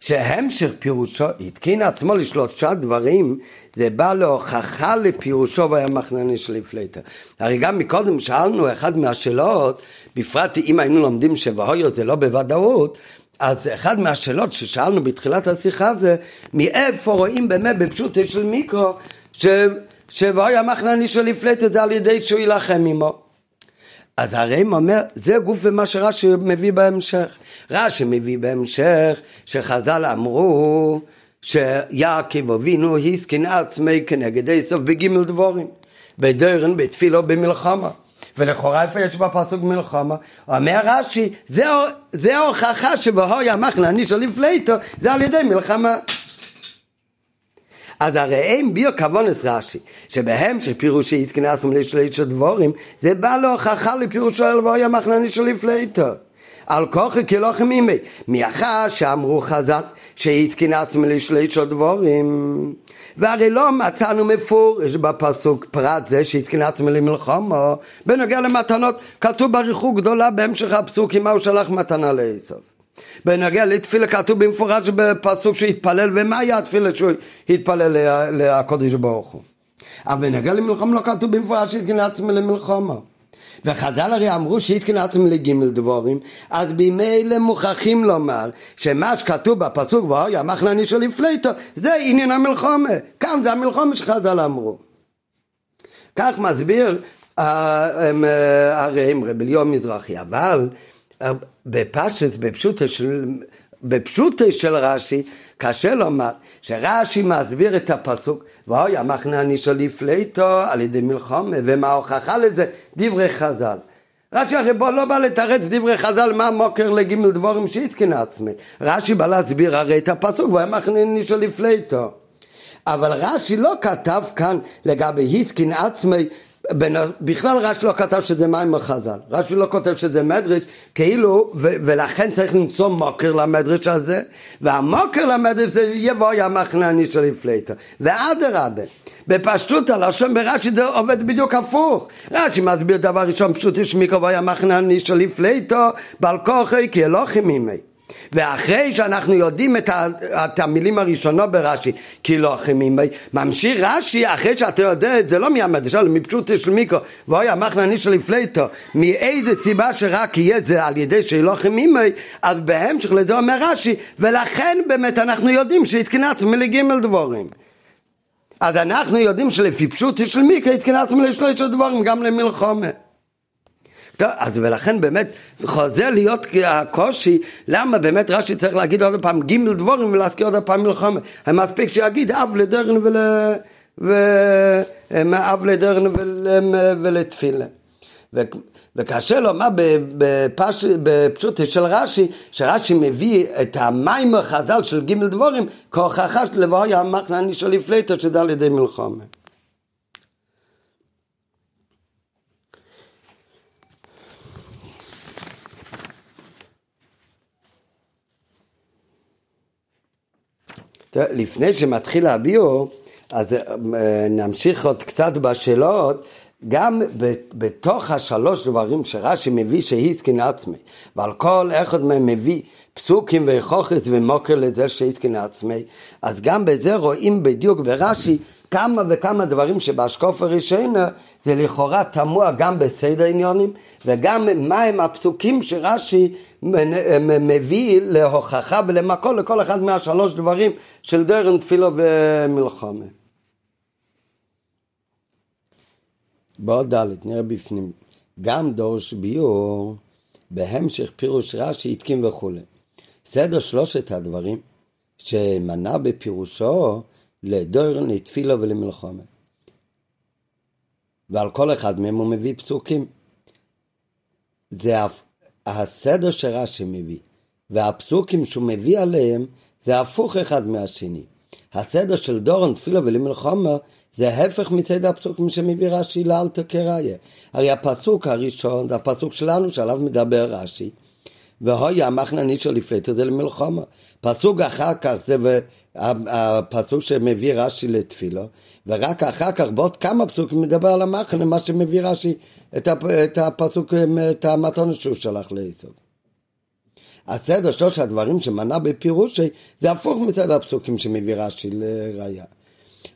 שהמשך פירושו התקין עצמו לשלושה דברים, זה בא להוכחה לפירושו והיה מחנני של הפלטה. הרי גם מקודם שאלנו אחד מהשאלות, בפרט אם היינו לומדים שבהויו זה לא בוודאות, אז אחד מהשאלות ששאלנו בתחילת השיחה זה, מאיפה רואים באמת בפשוט של מיקרו, שבהויו המחנני של הפלטה זה על ידי שהוא יילחם עמו. אז הרמ"א אומר, זה גוף ומה שרש"י מביא בהמשך. רש"י מביא בהמשך שחז"ל אמרו שיעקב אבינו הסכין עצמי כנגד עשב בגימל דבורים. בדרן, בתפילו, במלחמה. ולכאורה איפה יש בפסוק מלחמה? אומר רש"י, זה ההוכחה שבהוי המחנה אני שליף לפליטו, זה על ידי מלחמה. אז הרי אין ביו כוונס רש"י, שבהם שפירושי יתכנסו לשליש דבורים, זה בא להוכחה לפירושו אלוהי המחנני של לפליטו. על כוחי כלוחם אימי, מאחר שאמרו חז"ל שהתכנסו לשליש דבורים. והרי לא מצאנו מפורש בפסוק פרט זה שהתכנסו למלחמה, בנוגע למתנות, כתוב בריחוק גדולה בהמשך הפסוקים מה הוא שלח מתנה לעשו. בנוגע לתפילה כתוב במפורש בפסוק שהתפלל, ומה היה התפילה שהוא התפלל לקודש ברוך הוא? אבל בנוגע למלחמה לא כתוב במפורש שהתגנה עצמי למלחמה. וחז"ל הרי אמרו שהתקן עצמם לגימל דבורים, אז ממילא מוכרחים לומר שמה שכתוב בפסוק ואוי המחנה אני של הפלטו זה עניין המלחומה, כאן זה המלחומה שחז"ל אמרו. כך מסביר אה, אה, הרי רבי ליאור מזרחי, אבל בפשט, בפשוטו של, בפשוטו של רש"י, קשה לומר שרש"י מסביר את הפסוק ואוי המחנה אני של הפלטו על ידי מלחומה ומה ההוכחה לזה? דברי חז"ל. רש"י הרי בוא לא בא לתרץ דברי חז"ל מה מוקר לגימל דבורים שהתקין עצמי. רש"י בא להסביר הרי את הפסוק ואוי המחנה אני של הפלטו. אבל רש"י לא כתב כאן לגבי התקין עצמי בכלל רש"י לא כתב שזה מים חז"ל, רש"י לא כותב שזה מדרש, כאילו, ו- ולכן צריך למצוא מוקר למדרש הזה, והמוקר למדרש זה יבוא המחנני של הפלטה, ואדרבה. בפשטות הלשון ברש"י זה עובד בדיוק הפוך. רש"י מסביר דבר ראשון פשוט יש מיקרו והיה מחנני של הפלטו בעל כוחי כי אלוהים ממי. ואחרי שאנחנו יודעים את, ה, את המילים הראשונות ברש"י, כי לא חימימי, ממשיך רש"י, אחרי שאתה יודע את זה לא מהמדרש, אלא מפשוט של מיקרו, ואוי המחנה נישא לפלטו, מאיזה סיבה שרק יהיה זה על ידי שלא חימימי, אז בהמשך לזה אומר רש"י, ולכן באמת אנחנו יודעים שהתקנץ מלגימל דבורים. אז אנחנו יודעים שלפי פשוט של מיקרו התקנץ מלשלוש דבורים, גם למלחומה. טוב, אז ולכן באמת חוזר להיות הקושי, למה באמת רש"י צריך להגיד עוד פעם ג' דבורים ולהזכיר עוד פעם מלחמה. מספיק שיגיד אב לדרן ול... ו... אב לדרן ול... ולתפילה. ו... וכאשר לומר בפש... בפשוט של רש"י, שרש"י מביא את המים החז"ל של ג' דבורים כהוכחה לבואי המחנני של לפלטו שזה על ידי מלחמה. לפני שמתחיל הביאו, אז אה, נמשיך עוד קצת בשאלות, גם בתוך השלוש דברים שרש"י מביא שהסכין עצמי, ועל כל אחד מהם מביא פסוקים וכוכת ומוקר לזה שהסכין עצמי, אז גם בזה רואים בדיוק ברש"י כמה וכמה דברים שבאשקוף הראשונה זה לכאורה תמוה גם בסדר עניונים וגם מהם הפסוקים שרש"י מביא להוכחה ולמקור לכל אחד מהשלוש דברים של דרן תפילו ומלחמה. בעוד ד' נראה בפנים. גם דורש ביור בהמשך פירוש רש"י התקים וכולי. סדר שלושת הדברים שמנה בפירושו לדוירן, לתפילה ולמלחמה. ועל כל אחד מהם הוא מביא פסוקים. זה הסדר שרש"י מביא, והפסוקים שהוא מביא עליהם זה הפוך אחד מהשני. הסדר של דורון, תפילה ולמלחמה זה ההפך מסדר הפסוקים שמביא רש"י לאלתר קראיה. הרי הפסוק הראשון זה הפסוק שלנו שעליו מדבר רש"י. והוי המחנה נישו לפלטו זה למלחמה. פסוק אחר כך זה הפסוק שמביא רש"י לתפילו, ורק אחר כך בעוד כמה פסוקים מדבר על המחנה, מה שמביא רש"י את הפסוק, את המתון שהוא שלח ליסוד. הסדר שלוש הדברים שמנה בפירושי זה הפוך מסדר הפסוקים שמביא רש"י לראיה.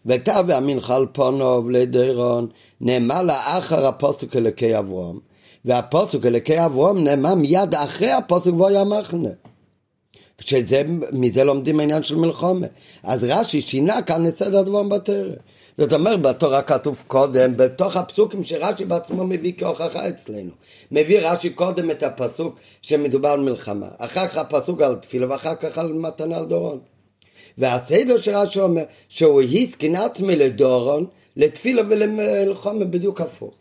ותבע המנחל פונוב לדירון נאמר לאחר הפוסק אלוקי אברום והפוסק אלוקי אברום נאמר מיד אחרי הפוסק והיה מחנה שמזה לומדים העניין של מלחומה. אז רש"י שינה כאן את סדר הדברים בתרא. זאת אומרת, בתורה כתוב קודם, בתוך הפסוקים שרש"י בעצמו מביא כהוכחה אצלנו. מביא רש"י קודם את הפסוק שמדובר על מלחמה, אחר כך הפסוק על תפילה ואחר כך על מתנה על דורון. והסדר שרש"י אומר, שהוא הסכין עצמי לדורון, לתפילה ולמלחמה בדיוק הפוך.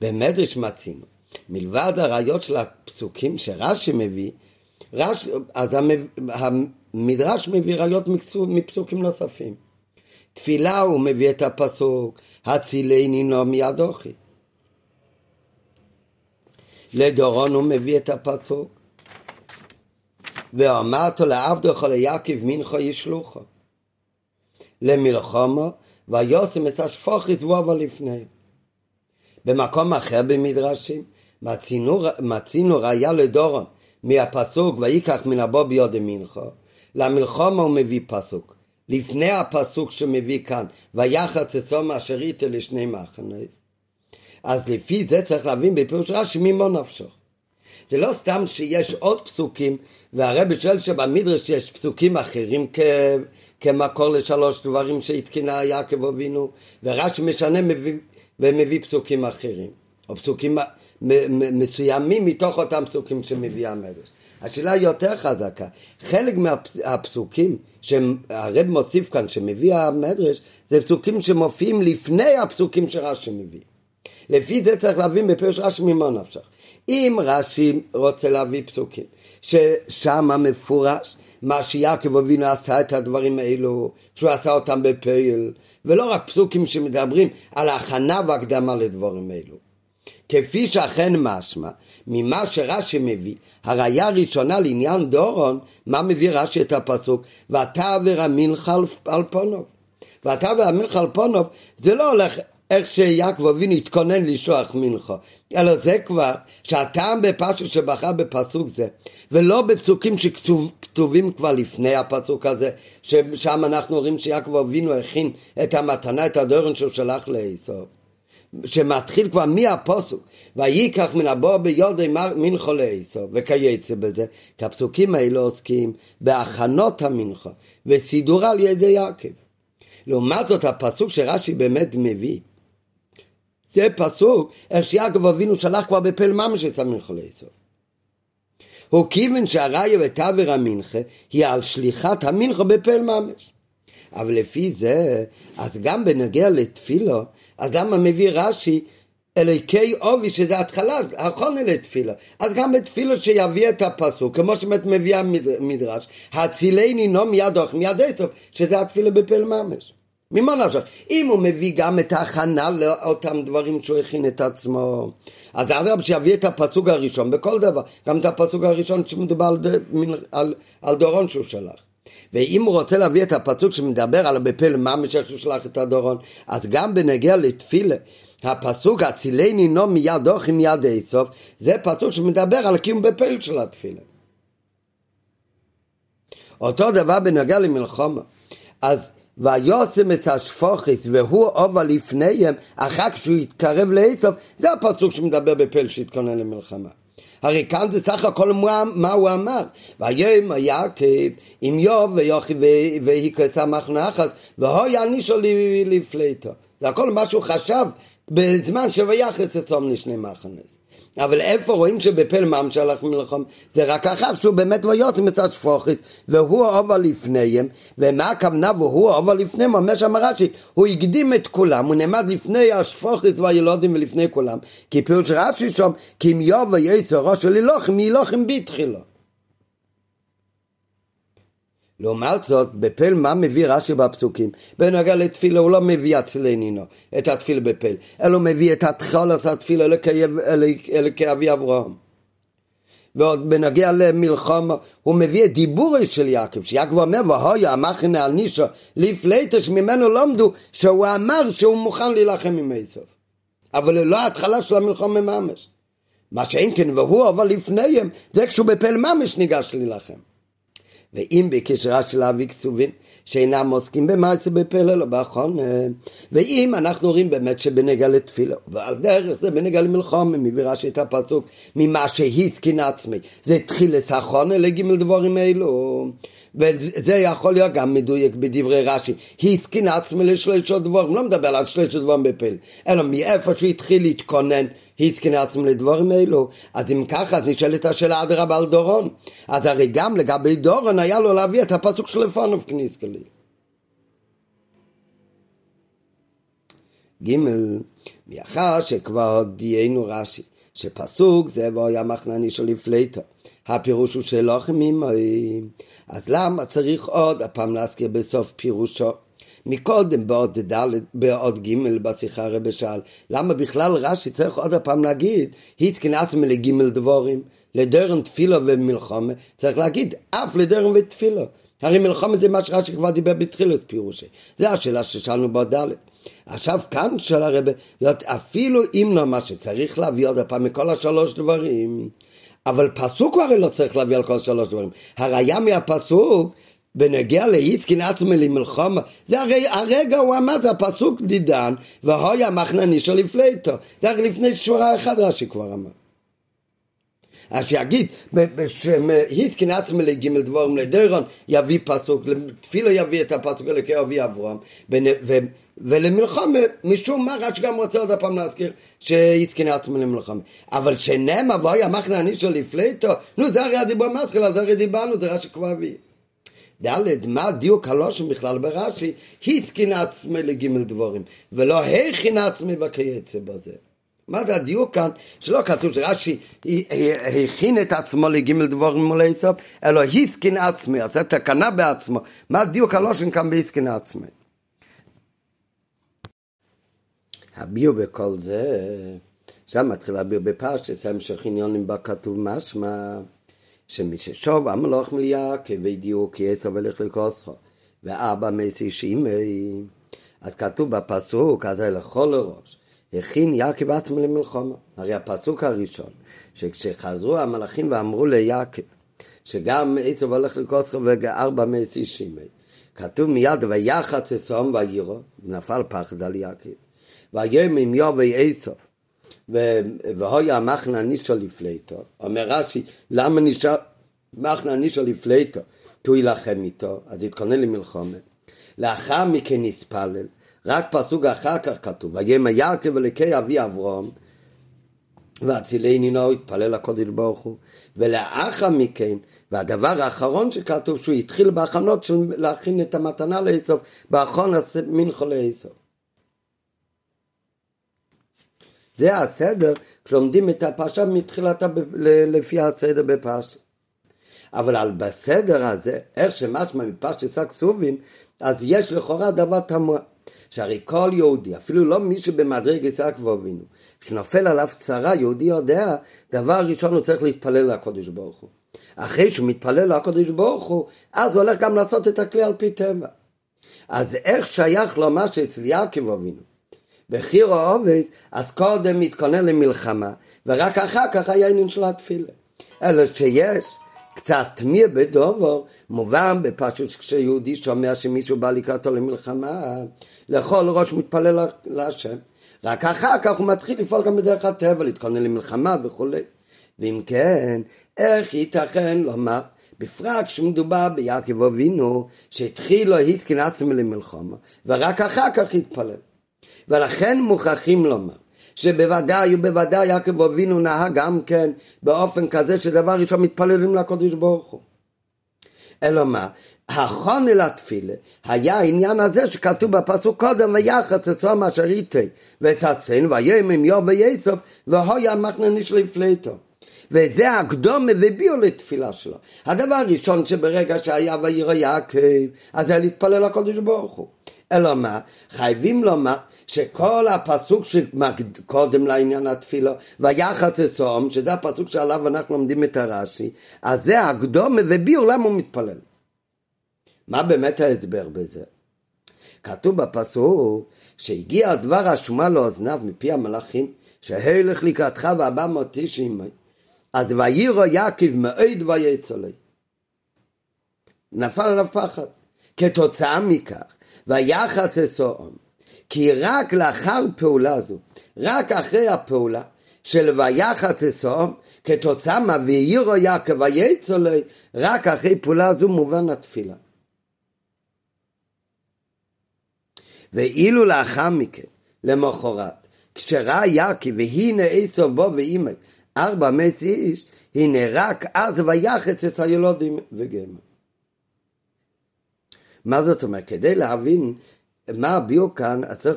במדרש מצינו, מלבד הראיות של הפסוקים שרש"י מביא, רש, אז המדרש מביא ראיות מפסוקים נוספים. תפילה הוא מביא את הפסוק, הצילני נו מיד אוכי. לדורון הוא מביא את הפסוק, ואמרת לעבדך ליעקב מנחו ישלוחו. למלחומו, ויוסם את השפוך יזבוב לפניהם. במקום אחר במדרשים, מצינו, מצינו ראיה לדורון, מהפסוק ויקח מן הבוא ביוד מנחו, למלחומה הוא מביא פסוק. לפני הפסוק שמביא כאן, ויחץ אסום אשר איתה לשני מחנות. אז לפי זה צריך להבין בפירוש רש"י ממו נפשו. זה לא סתם שיש עוד פסוקים, והרבי שואל שבמדרש יש פסוקים אחרים כ... כמקור לשלוש דברים שהתקינה יעקב אבינו, ורש"י משנה מביא, ומביא פסוקים אחרים, או פסוקים מסוימים מתוך אותם פסוקים שמביא המדרש. השאלה יותר חזקה, חלק מהפסוקים שהרב מוסיף כאן, שמביא המדרש, זה פסוקים שמופיעים לפני הפסוקים שרש"י מביא. לפי זה צריך להבין בפירוש רש"י ממה נפשך. אם רש"י רוצה להביא פסוקים, ששם מפורש מה שיעקב אבינו עשה את הדברים האלו, שהוא עשה אותם בפייל, ולא רק פסוקים שמדברים על הכנה והקדמה לדברים האלו. כפי שאכן משמע, ממה שרש"י מביא, הראיה הראשונה לעניין דורון, מה מביא רש"י את הפסוק? ואתה ורמינך על פונוב. ואתה ורמינך על פונוב, זה לא הולך איך שיעקב אבינו התכונן לשלוח מנחה, אלא זה כבר שהטעם בפסוק שבחר בפסוק זה, ולא בפסוקים שכתובים כבר לפני הפסוק הזה, ששם אנחנו רואים שיעקב אבינו הכין את המתנה, את הדורן שהוא שלח לעשו. שמתחיל כבר מהפוסוק, וייקח מן הבור ביודעי מנחו לעשו, וכייצא בזה, כי הפסוקים האלה עוסקים בהכנות המנחה, וסידורה על ידי יעקב. לעומת זאת הפסוק שרש"י באמת מביא, זה פסוק איך שיעקב אבינו שלח כבר בפל ממש את המנחה לעשו. הוא כיוון שהראיה ותבר המנחה היא על שליחת המנחה בפל ממש. אבל לפי זה, אז גם בנוגע לתפילו, אז למה מביא רש"י אליקי עובי שזה התחלה, האחרונה לתפילה. אז גם בתפילה שיביא את הפסוק, כמו שבאמת מביא המדרש, הצילני נו מיד אוך מיד עצוב, שזה התפילה בפל ממש. ממה נפשך? אם הוא מביא גם את ההכנה לאותם דברים שהוא הכין את עצמו, אז אדרבה שיביא את הפסוק הראשון בכל דבר, גם את הפסוק הראשון שמדובר על, על, על דורון שהוא שלח. ואם הוא רוצה להביא את הפסוק שמדבר על בפל ממש איך שהוא שלח את הדורון, אז גם בנגיע לתפילה, הפסוק הצילני נו מיד אוכי מיד איסוף, זה פסוק שמדבר על קיום בפל של התפילה. אותו דבר בנוגע למלחומה. אז ויוצם את השפוכס והוא עובה לפניהם אחר כשהוא יתקרב לאיסוף זה הפסוק שמדבר בפל שהתכונן למלחמה הרי כאן זה סך הכל מה הוא אמר. ויום יעקב עם יוב ויוכי והיכסה מחנכס והוי ענישו לפליטו. זה הכל מה שהוא חשב בזמן שויחס אצום לשני מחנס אבל איפה רואים שבפל ממש הלך מלחום? זה רק אחר שהוא באמת ויוצא מצד שפוכית והוא עובר לפניהם ומה הכוונה והוא עובר לפניהם? אומר שם רש"י הוא הקדים את כולם הוא נעמד לפני השפוכית והילודים ולפני כולם כי פירוש רש"י שם כי אם יובא יצא ראש של הילוכים הילוכים בתחילו לעומת זאת, בפל מה מביא רש"י בפסוקים? בנוגע לתפילה הוא לא מביא אצלנינו את התפילה בפל, אלא הוא מביא את התחולת התפילה אלוקי אבי אברהם. ועוד בנוגע למלחמה, הוא מביא את דיבורי של יעקב, שיעקב אומר, והויה המחנה על נישו, לפליטה שממנו למדו, שהוא אמר שהוא מוכן להילחם עם איסוף. אבל לא ההתחלה של המלחמה ממש. מה שאין כן, והוא אבל לפניהם, זה כשהוא בפל ממש ניגש להילחם. ואם בקשרה של אבי כתובים שאינם עוסקים במעשה בפלל או באחרונה ואם אנחנו רואים באמת שבנגע לתפילה ועל דרך זה בנגע למלחום מביא רש"י את הפסוק ממה שהסכין עצמי. זה התחיל לסחונה לגימל דבורים אלו. וזה יכול להיות גם מדויק בדברי רש"י. הסכין עצמי לשלושות דבורים לא מדבר על שלושות דבורים בפל אלא מאיפה שהוא התחיל להתכונן התקין עצמו לדבורים אלו. אז אם ככה, אז נשאלת השאלה אדרבה על דורון. אז הרי גם לגבי דורון היה לו להביא את הפסוק של לפונוב כניס כליל. ג' מאחר שכבר דיינו רש"י, שפסוק זה היה מחנני של לפליטו. הפירוש הוא שלא חמים אז למה צריך עוד הפעם להזכיר בסוף פירושו? מקודם בעוד ד' בעוד ג' בשיחה הרבי שאל למה בכלל רש"י צריך עוד פעם להגיד התקנאתם לג' דבורים לדרן תפילו ומלחומה צריך להגיד אף לדרן ותפילו הרי מלחומה זה מה שרש"י כבר דיבר בתחילת פירושי. זה השאלה ששאלנו בעוד ד' עכשיו כאן של הרבי אפילו אם לא מה שצריך להביא עוד פעם מכל השלוש דברים אבל פסוק הרי לא צריך להביא על כל שלוש דברים. הראיה מהפסוק בנגיע לאיסקין עצמי למלחומה, זה הרי הרגע הוא אמר, זה הפסוק דידן, והויה מחנני של לפליטו. זה הרי לפני שורה אחת רש"י כבר אמר. אז שיגיד, היסקין עצמי לגימל דבורם לדרון, יביא פסוק, תפילה יביא את הפסוק אלוקי אבי אברהם, ולמלחמה, משום מה רש"י גם רוצה עוד פעם להזכיר שהסכין עצמו למלחמה. אבל שנאמר ואוי המחנה אני של לפליטו, נו זה הרי הדיבור מתחילה, זה הרי דיברנו, זה רש"י כבר הביא. ד' מה דיוק הלושן בכלל ברש"י? הסכין עצמי לגימל דבורים, ולא הכין עצמי וכייצא בזה. מה זה הדיוק כאן? שלא כתוב שרש"י הכין את עצמו לגימל דבורים מול איסוף, אלא הסכין עצמי, אז תקנה בעצמו. מה הדיוק הלושן כאן בהסכין עצמי? הביאו בכל זה, שם מתחיל הביאו בפרשת, המשך עניונים בה כתוב משמע, שמי ששוב המלוך מליה כבידיעו כי עשר ולך לקוסחו, וארבע מתי שימי. אז כתוב בפסוק, אז לכל הראש, הכין יעקב עצמו למלחמה. הרי הפסוק הראשון, שכשחזרו המלאכים ואמרו ליעקב, שגם עשר ולך לקוסחו וארבע מתי שימי. כתוב מיד ויחץ אסום ויירו, נפל פחד על יעקב. והיום עם יובי והויה מחנה נישו לפליטו, אומר רש"י, למה נשאר מחנה נישו לפליטו? כי הוא יילחם איתו, אז יתכונן למלחומה. לאחר מכן נספלל, רק פסוק אחר כך כתוב, ויאמר יעקב אלוקי אבי אברהם, ואצילי נינו התפלל לקודש ברוך הוא, ולאחר מכן, והדבר האחרון שכתוב, שהוא התחיל בהכנות של להכין את המתנה לאסוף, בהכון מנחו לאסוף. זה הסדר כשלומדים את הפרשה מתחילתה לפי הסדר בפרשה. אבל על בסדר הזה, איך שמשמע מפרשת שק סובים, אז יש לכאורה דבר תמוה. שהרי כל יהודי, אפילו לא מי שבמדרג יצחק ואבינו, כשנופל עליו צרה, יהודי יודע, דבר ראשון הוא צריך להתפלל לקודש ברוך הוא. אחרי שהוא מתפלל לקודש ברוך הוא, אז הוא הולך גם לעשות את הכלי על פי טבע. אז איך שייך לומר שאצל יעקב אבינו, בחירו עובס, אז קודם מתכונן למלחמה, ורק אחר כך היה עניין של התפילה. אלא שיש קצת תמיר בדובור, מובן בפשוט כשיהודי שומע שמישהו בא לקראתו למלחמה, לכל ראש מתפלל להשם. רק אחר כך הוא מתחיל לפעול גם בדרך הטבע, להתכונן למלחמה וכולי. ואם כן, איך ייתכן לומר, בפרט כשמדובר ביעקב אבינו, שהתחיל לו התקין עצמי למלחמה, ורק אחר כך התפלל. ולכן מוכרחים לומר שבוודאי ובוודאי יעקב אבינו נהג גם כן באופן כזה שדבר ראשון מתפללים לקודש ברוך הוא. אלא מה? הכון אל התפילה היה העניין הזה שכתוב בפסוק קודם ויחץ אצלם אשר איתי וצצן ויום עם יום וייסוף והויה מחנניש לפליטו וזה הקדום וביאו לתפילה שלו. הדבר הראשון שברגע שהיה וירא יעקב אז היה להתפלל לקודש ברוך הוא. אלא מה? חייבים לומר שכל הפסוק שקודם לעניין התפילה, ויחץ אסום, שזה הפסוק שעליו אנחנו לומדים את הרש"י, אז זה הקדומה וביאור למה הוא מתפלל. מה באמת ההסבר בזה? כתוב בפסוק שהגיע דבר השומה לאוזניו מפי המלאכים, שהלך לקראתך ואבא מותי שימי. אז ויירו יעקב מאוד ויצולי. נפל עליו פחד. כתוצאה מכך, ויחץ אסום, כי רק לאחר פעולה זו, רק אחרי הפעולה של ויחץ אסום, כתוצאה מהווירו יעקב ויצולי, רק אחרי פעולה זו מובן התפילה. ואילו לאחר מכן, למחרת, כשראה יעקב והנה אסום בו ואימא, ארבע מץ איש, הנה רק אז ויחץ את הילודים וגמר. מה זאת אומרת? כדי להבין מה הביאו כאן, צריך,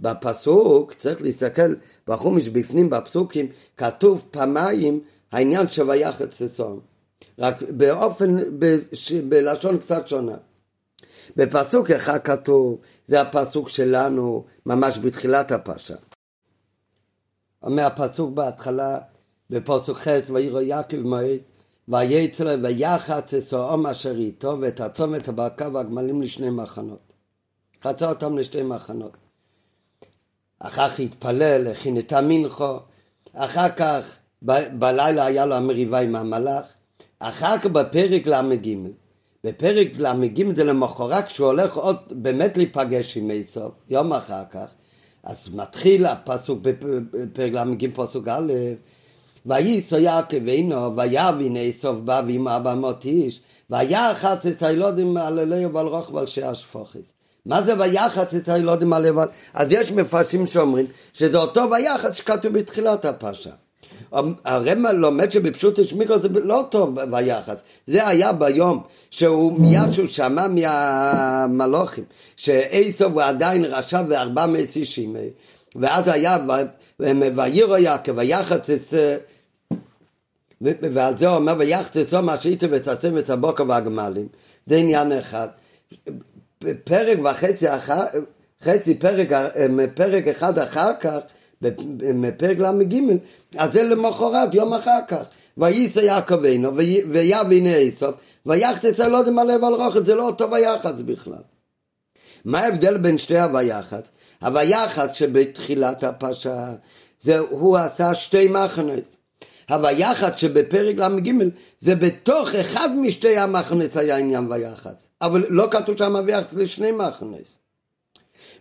בפסוק צריך להסתכל בחומש בפנים בפסוקים, כתוב פעמיים העניין של ויחץ אצום, רק באופן, בש, בלשון קצת שונה. בפסוק אחד כתוב, זה הפסוק שלנו ממש בתחילת הפרשה. אומר הפסוק בהתחלה, בפסוק ח' ויראו יעקב מועד, ויצא ויחץ אצום אשר איתו ואת הצום ואת הברקה והגמלים לשני מחנות. חצה אותם לשתי מחנות. אחר כך התפלל, הכין את המנחו, אחר כך ב- בלילה היה לו המריבה עם המלאך, אחר כך בפרק ל"ג, בפרק ל"ג זה למחרת כשהוא הולך עוד באמת להיפגש עם עשו, יום אחר כך, אז מתחיל הפסוק בפרק ל"ג פסוק א', וייסו יעקב עינו, ויבין עשו בא ועם ארבע מאות איש, ויחץ את הילודים על אליה ועל רוחב ועל שעה שפוכת. מה זה ויחץ את הילודים על לבד? אז יש מפרשים שאומרים שזה אותו ויחץ שכתוב בתחילת הפרשה. הרמ"א לומד שבפשוט השמיקו זה לא אותו ויחץ, זה היה ביום שהוא מיד שהוא שמע מהמלוכים שאיסו הוא עדיין רשע וארבע מאות אישים ואז היה וירו יעקב ויחץ את ועל זה הוא אומר ויחץ את מה שהייתם ותעצם את הבוקר והגמלים זה עניין אחד פרק וחצי אחר חצי פרק, פרק אחד אחר כך בפרק ל"ג, אז זה למחרת, יום אחר כך. וייסע יעקבנו, ויבין עשו, ויחצץ הלודם הלב על רוחת, זה לא אותו ויחץ בכלל. מה ההבדל בין שתי הויחץ? הויחץ שבתחילת הפרשה, זה הוא עשה שתי מחנות. הויחץ שבפרק ל"ג זה בתוך אחד משתי המחנס היה עניין ויחץ. אבל לא כתוב שם ויחץ לשני מחנס.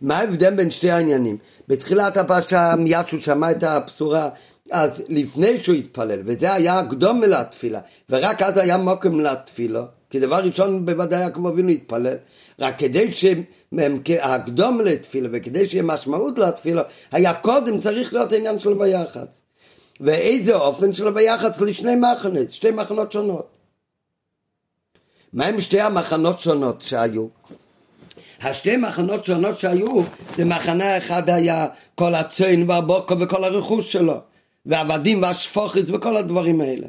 מה ההבדל בין שתי העניינים? בתחילת הפרשה מיד שהוא שמע את הבשורה אז לפני שהוא התפלל, וזה היה הקדום לתפילה, ורק אז היה מוקם לתפילה, כי דבר ראשון בוודאי יעקב אבינו התפלל, רק כדי שהקדום לתפילה וכדי שיהיה משמעות לתפילה, היה קודם צריך להיות העניין של ויחץ. ואיזה אופן של ויחץ לשני מחנות, שתי מחנות שונות. מהם שתי המחנות שונות שהיו? השתי מחנות שונות שהיו, זה מחנה אחד היה כל הצוין והבוקו וכל הרכוש שלו, והעבדים והשפוכת וכל הדברים האלה.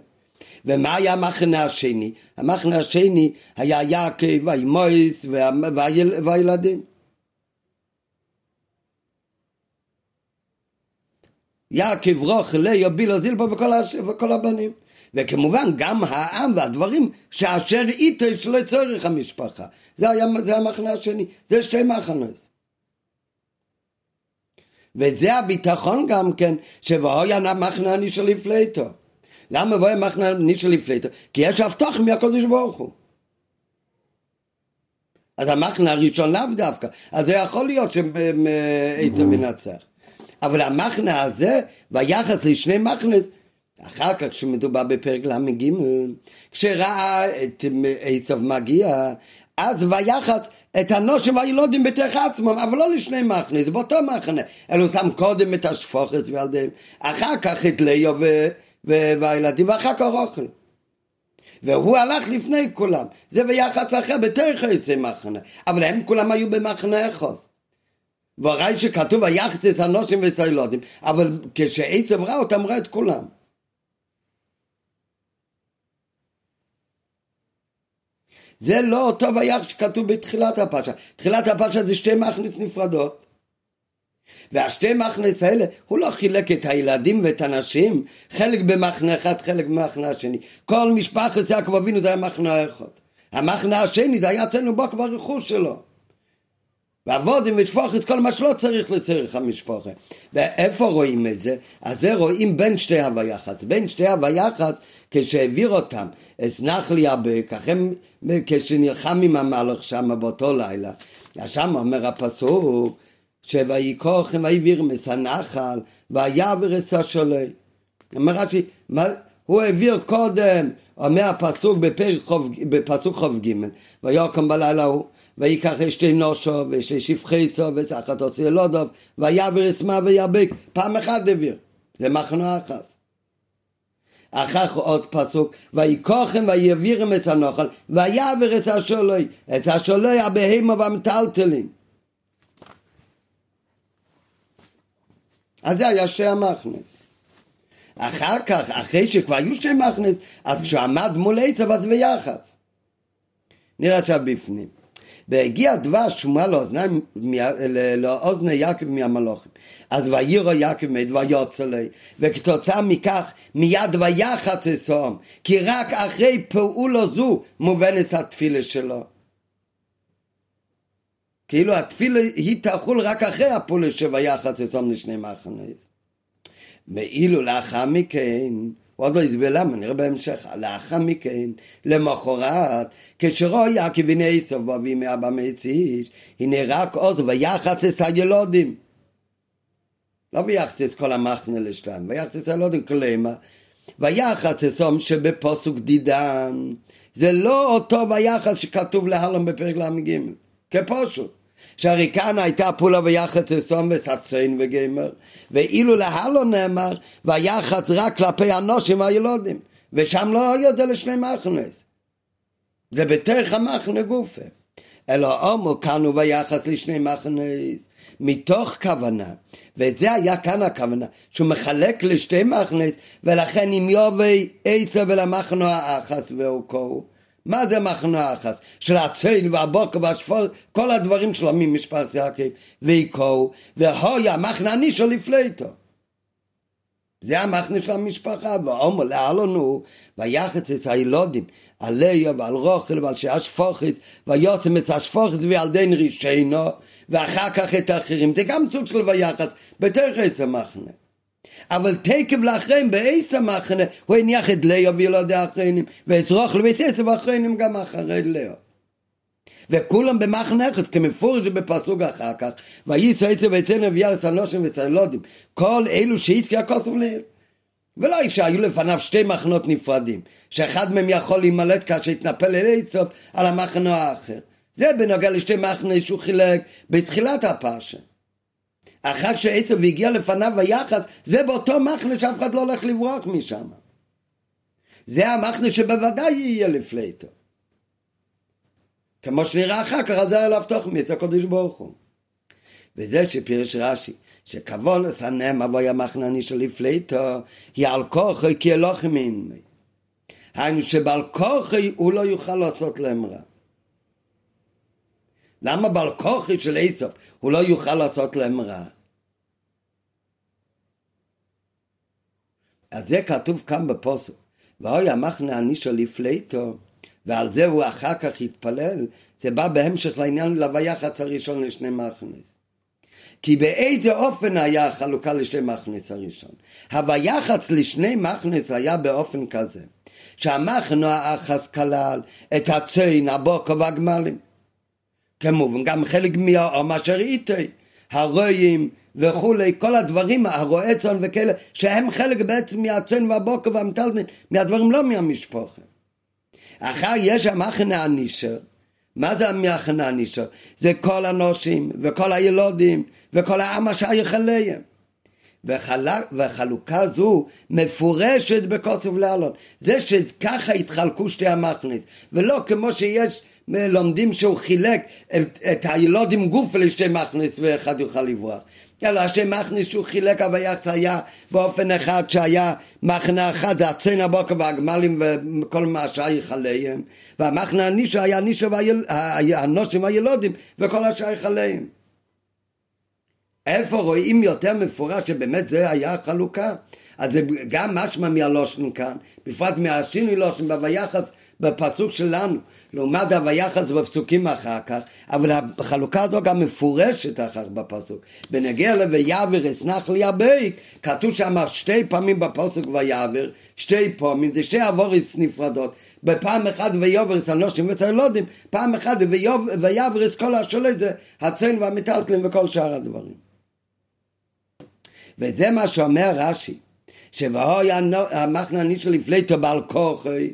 ומה היה המחנה השני? המחנה השני היה יעקב והאימויס והילדים. יעקב רוח ליה בילו זילבו וכל הבנים. וכמובן גם העם והדברים שאשר איתו שלא צורך המשפחה. זה, היה, זה המחנה השני, זה שתי מחנות. וזה הביטחון גם כן, שבואי המחנה אני של לפלטו. למה בואי המחנה אני של לפלטו? כי יש הבטח מהקדוש ברוך הוא. אז המחנה הראשון לאו דווקא, אז זה יכול להיות שעצם מנצח. אבל המחנה הזה, ביחס לשני מחנות, אחר כך כשמדובר בפרק ל"ג, כשראה את עשב מגיע, אז ויחץ את הנושים והילודים בתוך עצמם, אבל לא לשני מחנה, זה באותו מחנה, אלא הוא שם קודם את השפוכת וילדיהם, אחר כך את ליאו ו... ו... והילדים, ואחר כך אוכל. והוא הלך לפני כולם, זה ויחץ אחר בתוך עשי מחנה, אבל הם כולם היו במחנה אחד. והרי שכתוב ויחץ את הנושים ואת הילודים, אבל כשעצב רע אותם ראה את כולם. זה לא אותו ויח שכתוב בתחילת הפרשה. תחילת הפרשה זה שתי מחנס נפרדות. והשתי מחנס האלה, הוא לא חילק את הילדים ואת הנשים, חלק במחנה אחד, חלק במחנה השני. כל משפחת יעקב אבינו זה היה מחנה אחד. המחנה השני זה היה אצלנו בו כבר רכוש שלו. ועבודים ושפוך את כל מה שלא צריך לצריך המשפחה. ואיפה רואים את זה? אז זה רואים בין שתי הוויחץ. בין שתי הוויחץ, כשהעביר אותם את נחלי הבק, כשנלחם עם המלך שם באותו לילה, שם אומר הפסוק, שויקוחם ויעביר את הנחל, ויעביר את השולי. אומר רש"י, הוא העביר קודם, אומר הפסוק בפסוק כ"ג, ויקום בלילה הוא ויקח אשתי נושו ואשתי שפחיצו וצחת עושה ילודוב ויעביר עצמה ויאבק. פעם אחת העביר זה מחנה אחת אחר עוד פסוק ויקוחם ויעבירם את הנוכל ויעביר את השולוי. את השולוי הבהמה והמטלטלים אז זה היה שתי המכנס אחר כך, אחרי שכבר היו שתי מכנס, אז כשעמד מול עצב אז ויחץ. נראה עכשיו בפנים. והגיע דבש שומה לאוזניים, לאוזני יעקב מהמלוכים. אז ויירו יעקב מת ויוצא לי, וכתוצאה מכך מיד ויחץ אסום, כי רק אחרי פעולו זו מובנת התפילה שלו. כאילו התפילה היא תחול רק אחרי הפעולה שויחץ אסום לשני מחנות. ואילו לאחר מכן הוא עוד לא הסביר למה, נראה בהמשך. לאחר מכן, למחרת, כשרוא יעקב הנה עשו בו וימי אבא מציש, הנה רק עוז ויחץ את הילודים. לא ויחץ את כל המחנה לשלם, ויחץ את הילודים כלמה. ויחץ את סום שבפוסוק דידן, זה לא אותו ויחץ שכתוב להלום בפרק ל"ג, כפושוט. שהרי כאן הייתה פולה ויחץ אסום וצציין וגמר, ואילו להלו נאמר ויחץ רק כלפי אנושים והילודים, ושם לא היה זה לשני מחנס. זה בתוך המחנה גופה. אלא אומו כאן הוא ויחס לשני מחנס, מתוך כוונה, וזה היה כאן הכוונה, שהוא מחלק לשתי מחנס, ולכן אם יובי עשר ולמחנו האחס והוקוהו, מה זה מחנה אחס? הצל והבוקר והשפור, כל הדברים שלו ממשפחת יעקב, ויקו, והויה מחנה נישו לפליטו. זה המחנה של המשפחה, ואומר לאלונו, ויחץ את הילודים, על ליה ועל רוכל ועל שאשפוכס, ויוצם את השפוכס ועל דין רישיינו, ואחר כך את האחרים. זה גם סוג של ויחץ, בתוך עץ המחנה. אבל תקף לאחרים באיס המחנה הוא הניח את ליאו וילודי האחרונים ואזרוח לבית עשר ואחרונים גם אחרי ליאו וכולם במחנה אחד כמפורש בפסוק אחר כך וייסו עשר ואצלנו ויארץ אנושים וצלודים כל אלו שהזכי הכוסף ליאו ולא אי אפשר, היו לפניו שתי מחנות נפרדים, שאחד מהם יכול להימלט כאשר יתנפל אל איסוף על המחנה האחר. זה בנוגע לשתי מחנה שהוא חילק בתחילת הפרשה. אחר שעצב הגיע לפניו היחס, זה באותו מחנה שאף אחד לא הולך לברוח משם. זה המחנה שבוודאי יהיה לפלייטו. כמו שנראה אחר כך, אז זה היה להבטוח מי זה הקודש ברוך הוא. וזה שפירש רש"י, שכבון לסנם אבוי המחנני של לפלייטו, היא על כוחי כי אלוהים עמי. היינו שבעל כוחי הוא לא יוכל לעשות להם רע. למה בעל כוחי של איסוף הוא לא יוכל לעשות להם רע? אז זה כתוב כאן בפוסק. ואוי המחנה הנישו לפליטו, ועל זה הוא אחר כך התפלל, זה בא בהמשך לעניין לוויחץ הראשון לשני מחנס. כי באיזה אופן היה החלוקה לשני מחנס הראשון? הוויחץ לשני מחנס היה באופן כזה, שהמחנה האחס כלל את הצוין, הבוקר והגמלים. כמובן גם חלק מהעם אשר איתי, הרועים וכולי, כל הדברים, הרועי צאן וכאלה, שהם חלק בעצם מהצאן והבוקר והמטלטלין, מהדברים לא מהמשפחה. אחר יש המחנה הנישר, מה זה המחנה הנישר? זה כל הנושים וכל הילודים וכל העם השייך אליהם. וחלוקה זו מפורשת בקוצב לאלון. זה שככה התחלקו שתי המכניס, ולא כמו שיש לומדים שהוא חילק את, את הילודים גוף לשתי מכניס ואחד יוכל לברוח. אלא השתי מכניס שהוא חילק הוויחס היה באופן אחד שהיה מחנה אחד, זה הצן הבוקר והגמלים וכל מה שייך עליהם והמחנה הנישו היה נישו והנושים והילודים וכל השייך עליהם. איפה רואים יותר מפורש שבאמת זה היה החלוקה? אז זה גם משמע מהלושן כאן, בפרט מהשינוי לושן בויחס בפסוק שלנו, לעומת הויחס בפסוקים אחר כך, אבל החלוקה הזו גם מפורשת אחר בפסוק. בנגיע ל"ויעבר אסנח לי הבייק", כתוב שם שתי פעמים בפסוק ויעבר, שתי פעמים, זה שתי עבורס נפרדות. בפעם אחת ויובר את הנושים ואת הילודים, פעם אחת ויעבר את כל השולט, זה הצן והמטלטלים וכל שאר הדברים. וזה מה שאומר רש"י. שבאוי המחנה נישו לפליטו בעל כוחי,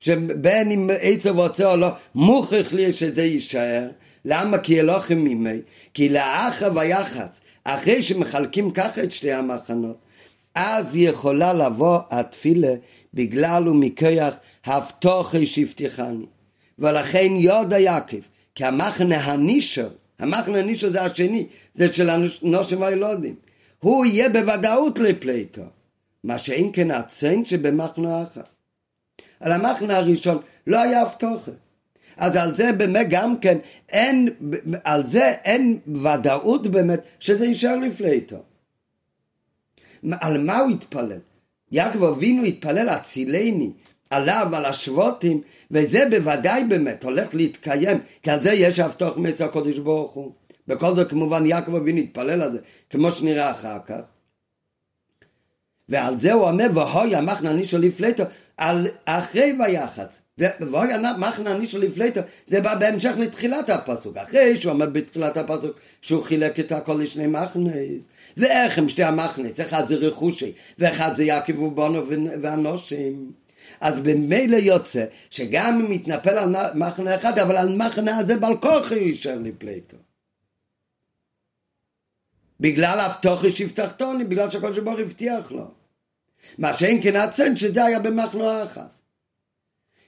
שבין אם עצב רוצה או לא, מוכרח לי שזה יישאר. למה? כי אלוהים ממי. כי לאחר ויחץ, אחרי שמחלקים ככה את שתי המחנות, אז יכולה לבוא התפילה בגלל ומכוח הבטוחי שהבטיחני. ולכן יודע יעקב, כי המחנה הנישו, המחנה הנישו זה השני, זה של הנושים והילודים. הוא יהיה בוודאות לפליטו. מה שאין כן הצן שבמחנה אחת. על המחנה הראשון לא היה הבטוחה. אז על זה באמת גם כן אין, על זה אין ודאות באמת שזה יישאר לפליטו. על מה הוא התפלל? יעקב אבינו התפלל הצילני עליו, על השבותים, וזה בוודאי באמת הולך להתקיים, כי על זה יש הבטוח מצע הקודש ברוך הוא. בכל זאת כמובן יעקב אבינו התפלל על זה, כמו שנראה אחר כך. ועל זה הוא אומר, והוי המחנה נישו לפלטו, על אחרי ויחץ. והוי המחנה נישו לפלטו, זה בא בהמשך לתחילת הפסוק. אחרי שהוא אומר בתחילת הפסוק שהוא חילק את הכל לשני מחנס. ואיך הם שתי המחנס? אחד זה רכושי, ואחד זה יעקב ובונו ואנושים. אז במילא יוצא שגם אם מתנפל על מחנה אחד, אבל על מחנה הזה בעל כוחו יישאר לפלטו. בגלל הבטוחי שיפתחתוני, בגלל שהקדוש ברוך הבטיח לו. מה שאין כן הצן שזה היה במחנו האחס.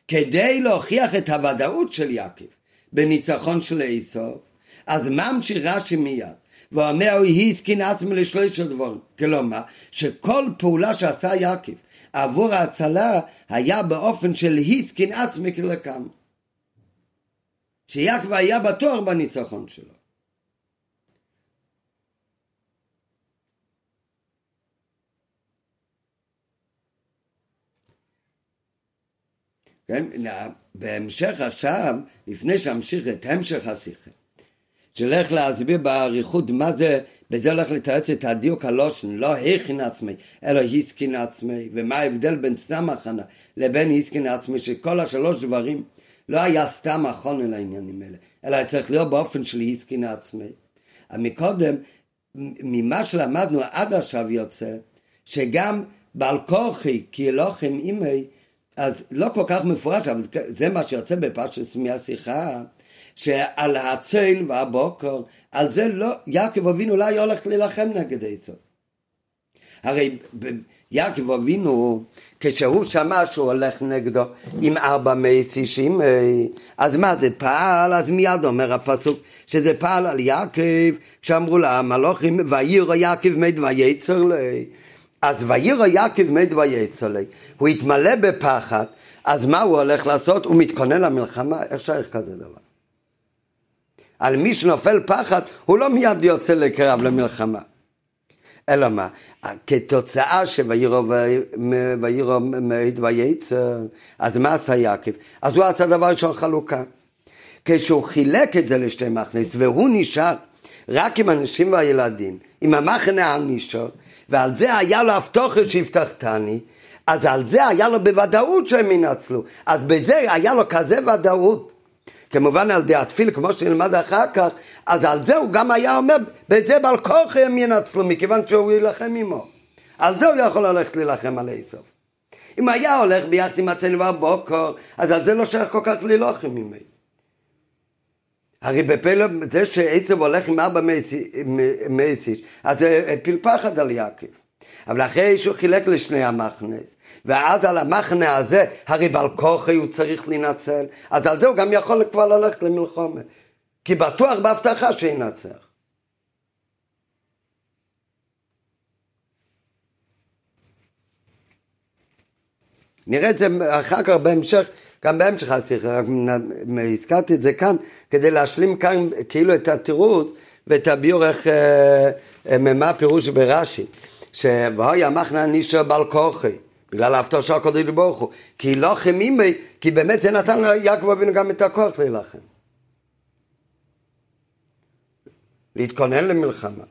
כדי להוכיח את הוודאות של יעקב בניצחון של איסוף, אז ממשיך רש"י מיד, ואומר הוא הסכין עצמי לשלושה דברים. כלומר, שכל פעולה שעשה יעקב עבור ההצלה היה באופן של הסכין עצמי כלקם. שיעקב היה בטוח בניצחון שלו. כן? בהמשך עכשיו, לפני שאמשיך את המשך השיחה, שהולך להסביר באריכות מה זה, בזה הולך לתרץ את הדיוק הלושן, לא הכין עצמי, אלא הסכין עצמי, ומה ההבדל בין סתם הכנה לבין הסכין עצמי, שכל השלוש דברים לא היה סתם הכון אל העניינים האלה, אלא צריך להיות באופן של הסכין עצמי. מקודם, ממה שלמדנו עד עכשיו יוצא, שגם בעל כורחי, כי אלוהים אימי, אז לא כל כך מפורש, אבל זה מה שיוצא בפרשת מהשיחה, שעל הצל והבוקר, על זה לא, יעקב אבינו לא היה הולך להילחם נגד עצות. הרי יעקב אבינו, כשהוא שמע שהוא הולך נגדו עם ארבע מייס אישים, אז מה זה פעל? אז מיד אומר הפסוק שזה פעל על יעקב, כשאמרו לה המלוכים, וירא יעקב מת וייצר לי. אז וירא יעקב מת ויצא הוא התמלא בפחד, אז מה הוא הולך לעשות? הוא מתכונן למלחמה? איך שייך כזה דבר? על מי שנופל פחד, הוא לא מיד יוצא לקרב למלחמה. אלא מה? כתוצאה שוירא מת וייצא, אז מה עשה יעקב? אז הוא עשה דבר ראשון חלוקה. כשהוא חילק את זה לשתי מחנס, והוא נשאר רק עם הנשים והילדים, עם המחנה הנישור, ועל זה היה לו הבטוחה שהבטחתני, אז על זה היה לו בוודאות שהם ינצלו. אז בזה היה לו כזה ודאות. כמובן על די התפיל, כמו שנלמד אחר כך, אז על זה הוא גם היה אומר, בזה בעל כוח הם ינצלו, מכיוון שהוא יילחם עמו. על זה הוא יכול ללכת להילחם על איסוף. אם היה הולך ביחד עם הצלם בבוקר, אז על זה לא שייך כל כך להילחם ממנו. הרי בפלא, זה שעצב הולך עם ארבע מייסיש, אז זה הפיל על יעקב. אבל אחרי שהוא חילק לשני המחנס, ואז על המחנה הזה, הרי בעל כוחי הוא צריך להינצל, אז על זה הוא גם יכול כבר ללכת למלחומה. כי בטוח בהבטחה שינצח. נראה את זה אחר כך בהמשך גם בהמשך השיחה, רק הזכרתי את זה כאן, כדי להשלים כאן כאילו את התירוץ ואת הביור איך, אה, אה, מה הפירוש ברש"י, שוהיה מחנה נישא בעל כוחי, בגלל ההפתעה של הקודש ברוך הוא, כי לא חמימי, כי באמת זה נתן ליעקב אבינו גם את הכוח להילחם. להתכונן למלחמה.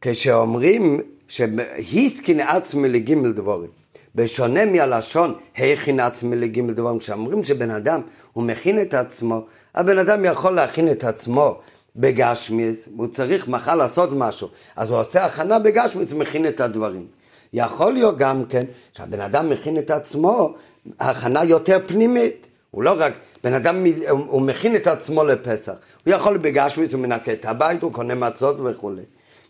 כשאומרים שהסכין עצמי לגימל דבורים. בשונה מהלשון הכין עצמי לגימל דבורים, כשאומרים שבן אדם הוא מכין את עצמו, הבן אדם יכול להכין את עצמו בגשמיס, הוא צריך מחר לעשות משהו, אז הוא עושה הכנה בגשמיס ומכין את הדברים. יכול להיות גם כן שהבן אדם מכין את עצמו הכנה יותר פנימית. הוא לא רק, בן אדם, הוא מכין את עצמו לפסח. הוא יכול בגשמיס, הוא מנקה את הבית, הוא קונה מצות וכולי.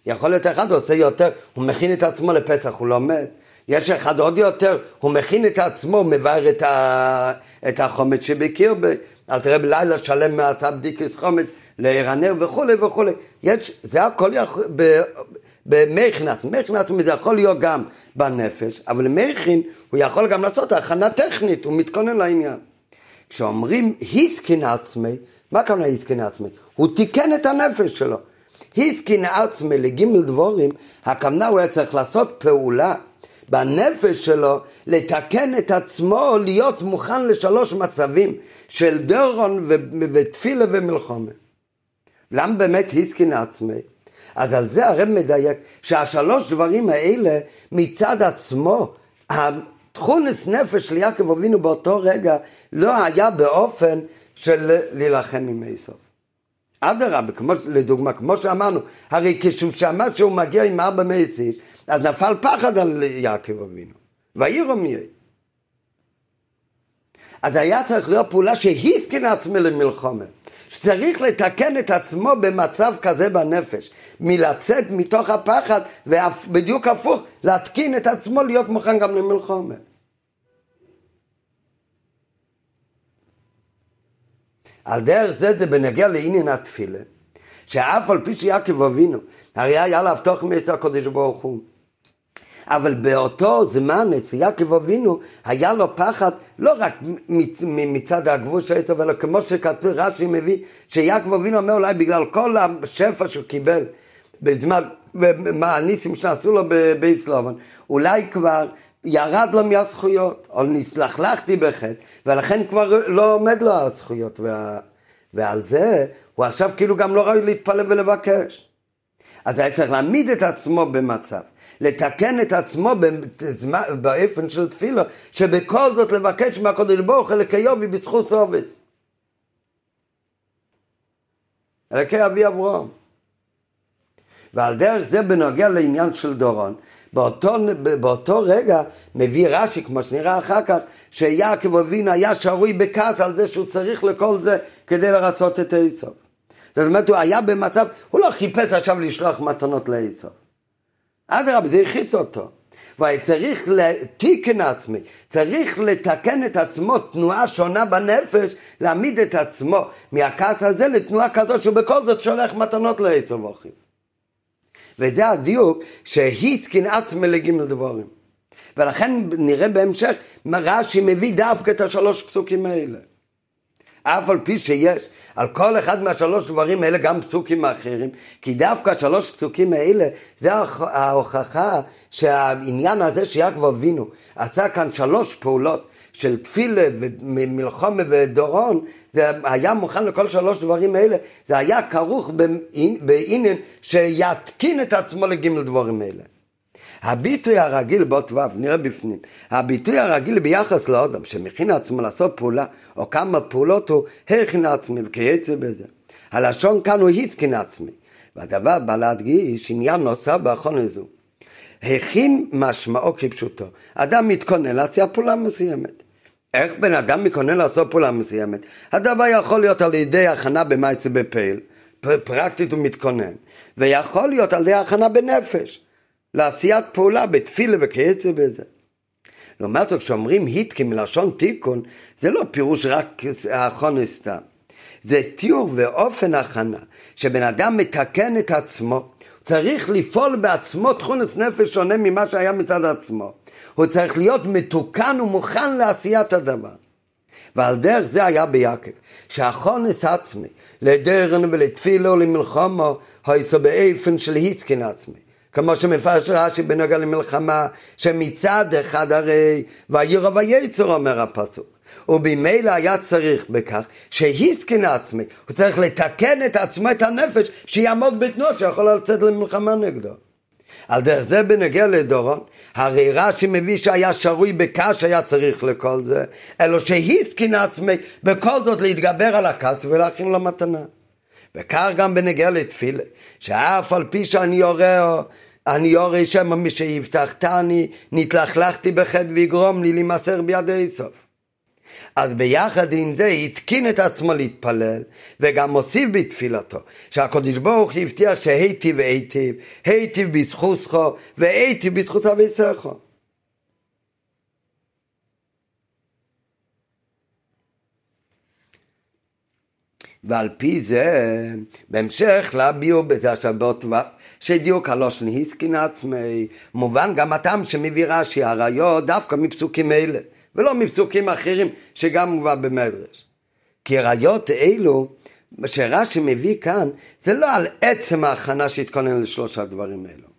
יכול להיות אחד עושה יותר, הוא מכין את עצמו לפסח, הוא לומד. יש אחד עוד יותר, הוא מכין את עצמו, מבאר את, ה... את החומץ שבקרבה. אל תראה בלילה שלם מעשה בדיקס חומץ לערנר וכולי וכולי. יש, זה הכל יכול... ב... במכנס, מכנס זה יכול להיות גם בנפש, אבל מכין הוא יכול גם לעשות הכנה טכנית, הוא מתכונן לעניין. כשאומרים היסקין עצמי, מה הכוונה היסקין עצמי? הוא תיקן את הנפש שלו. הסכין עצמי לגימל דבורים, הכוונה הוא היה צריך לעשות פעולה בנפש שלו, לתקן את עצמו, להיות מוכן לשלוש מצבים של דורון ותפילה ומלחומה. למה באמת הסכין עצמי? אז על זה הרב מדייק שהשלוש דברים האלה מצד עצמו, התכונס נפש של יעקב אבינו באותו רגע לא היה באופן של להילחם עם איסוף. אדרבה, לדוגמה, כמו שאמרנו, הרי כשהוא שמע שהוא מגיע עם ארבע איש, אז נפל פחד על יעקב אבינו, ויראו מי אז היה צריך להיות פעולה שהסכין עצמי למלחומה. שצריך לתקן את עצמו במצב כזה בנפש, מלצאת מתוך הפחד, ובדיוק הפוך, להתקין את עצמו להיות מוכן גם למלחומה. על דרך זה זה בנגיע לעניין התפילה, שאף על פי שיעקב אבינו, הרי היה להבטוח מעצר הקודש ברוך הוא. אבל באותו זמן אצל יעקב אבינו היה לו פחד לא רק מצד הגבול של עצב, אלא כמו שכתוב רש"י מביא, שיעקב אבינו אומר אולי בגלל כל השפע שהוא קיבל בזמן, ומה הניסים שעשו לו בבייס אולי כבר ירד לו מהזכויות, או נסלחלכתי בחטא, ולכן כבר לא עומד לו הזכויות, וה... ועל זה הוא עכשיו כאילו גם לא ראוי להתפלל ולבקש. אז היה צריך להעמיד את עצמו במצב, לתקן את עצמו באופן של תפילה, שבכל זאת לבקש מהקודש ברוך הוא לקייובי בזכות סובס. אלוקי אבי אברהם. ועל דרך זה בנוגע לעניין של דורון, באותו, באותו רגע מביא רש"י, כמו שנראה אחר כך, שיעקב אבינו היה שרוי בכעס על זה שהוא צריך לכל זה כדי לרצות את עשו. זאת אומרת, הוא היה במצב, הוא לא חיפש עכשיו לשלוח מתנות לעשו. אדרבה, זה החיץ אותו. והיה צריך לתיקן עצמי, צריך לתקן את עצמו, תנועה שונה בנפש, להעמיד את עצמו מהכעס הזה לתנועה כזאת שהוא בכל זאת שולח מתנות לעצו ואחיו. וזה הדיוק שהסכין עצמי לגימל דבורים. ולכן נראה בהמשך, רש"י מביא דווקא את השלוש פסוקים האלה. אף על פי שיש על כל אחד מהשלוש דברים האלה גם פסוקים אחרים, כי דווקא השלוש פסוקים האלה זה ההוכחה שהעניין הזה שיעקב אבינו עשה כאן שלוש פעולות של תפילה ומלחומה ודורון, זה היה מוכן לכל שלוש דברים האלה, זה היה כרוך בעניין שיתקין את עצמו לגימל דברים האלה. הביטוי הרגיל באות ו', נראה בפנים, הביטוי הרגיל ביחס לאדם שמכין עצמו לעשות פעולה או כמה פעולות הוא הכין עצמי וכייצא בזה. הלשון כאן הוא הסכין עצמי. והדבר בא להדגיש עניין נוסף באחרון הזו. הכין משמעו כפשוטו. אדם מתכונן לעשייה פעולה מסוימת. איך בן אדם מתכונן לעשות פעולה מסוימת? הדבר יכול להיות על ידי הכנה במעשה בפעיל, פרקטית הוא מתכונן, ויכול להיות על ידי הכנה בנפש. לעשיית פעולה בתפילה וכיוצא בזה. לעומת זאת, כשאומרים היטקי מלשון תיקון, זה לא פירוש רק האחרון סתם. זה תיאור ואופן הכנה, שבן אדם מתקן את עצמו, צריך לפעול בעצמו תכונס נפש שונה ממה שהיה מצד עצמו. הוא צריך להיות מתוקן ומוכן לעשיית הדבר. ועל דרך זה היה ביעקב, שהחונס עצמי, לדרן ולתפילו ולמלחומו, היסו באיפן של היסקין עצמי. כמו שמפרש רש"י בנוגע למלחמה, שמצד אחד הרי וירא וייצור אומר הפסוק. ובמילא היה צריך בכך שהסכן עצמי, הוא צריך לתקן את עצמו, את הנפש, שיעמוד בתנועה שיכול לצאת למלחמה נגדו. על דרך זה בנוגע לדורון, הרי רש"י מביא שהיה שרוי בקש היה צריך לכל זה, אלא שהסכין עצמי בכל זאת להתגבר על הכעס ולהכין לו מתנה. וכך גם בנגיע לתפילה, שאף על פי שאני יורה, אני יורה שם מי שהבטחתני, נתלכלכתי בחטא ויגרום לי להימסר בידי סוף. אז ביחד עם זה התקין את עצמו להתפלל, וגם מוסיף בתפילתו, שהקדוש ברוך הבטיח שהיטיב והיטיב, היטיב בזכותך והיטיב בזכות אביסך. ועל פי זה, בהמשך לביאו בזה השבות שדיוק הלושן היסקין עצמי, מובן גם הטעם שמביא רש"י הראיות דווקא מפסוקים אלה, ולא מפסוקים אחרים שגם מובא במדרש. כי ראיות אלו שרש"י מביא כאן, זה לא על עצם ההכנה שהתכונן לשלושה דברים אלו.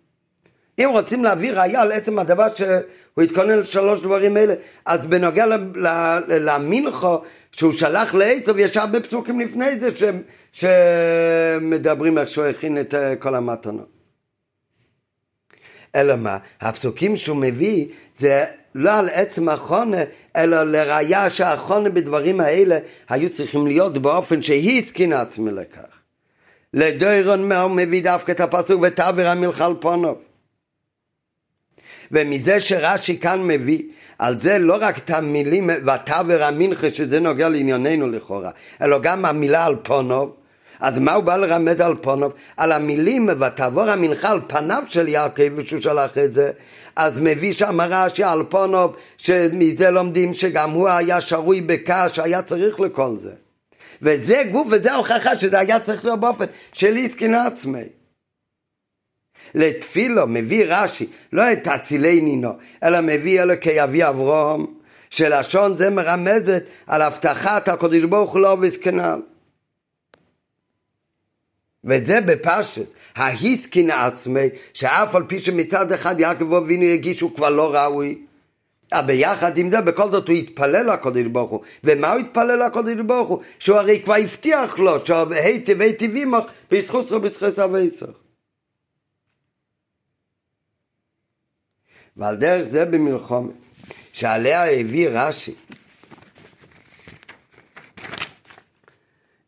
אם רוצים להביא ראייה על עצם הדבר שהוא התכונן לשלוש דברים אלה, אז בנוגע למינכו שהוא שלח לעצב, יש הרבה פסוקים לפני זה ש, שמדברים איך שהוא הכין את אה, כל המתנות. אלא מה? הפסוקים שהוא מביא זה לא על עצם החונה, אלא לראיה שהחונה בדברים האלה היו צריכים להיות באופן שהיא הסכינה עצמי לכך. לדוירון הוא מביא דווקא את הפסוק ותעביר המלכה פונוב. ומזה שרש"י כאן מביא, על זה לא רק את המילים ותעבר המנחה שזה נוגע לענייננו לכאורה, אלא גם המילה על פונוב, אז מה הוא בא לרמז על פונוב? על המילים ותעבור המנחה על פניו של יעקב ושהוא שלח את זה, אז מביא שם רש"י על פונוב, שמזה לומדים שגם הוא היה שרוי בקש, היה צריך לכל זה. וזה גוף וזה הוכחה שזה היה צריך להיות באופן של עסקין עצמי. לתפילו מביא רש"י, לא את אצילי נינו, אלא מביא אלוקי אבי אברהם, שלשון זה מרמזת על הבטחת הקדוש ברוך הוא לא וזקנל. וזה בפשטס, ההיסקין עצמי, שאף על פי שמצד אחד יעקב אבינו שהוא כבר לא ראוי, אבל ביחד עם זה בכל זאת הוא התפלל לקודש ברוך הוא. ומה הוא התפלל לקודש ברוך הוא? שהוא הרי כבר הבטיח לו, שהייתי והייתי וימוך בזכות זכות בזכות אביסוך. ועל דרך זה במלחומת, שעליה הביא רש"י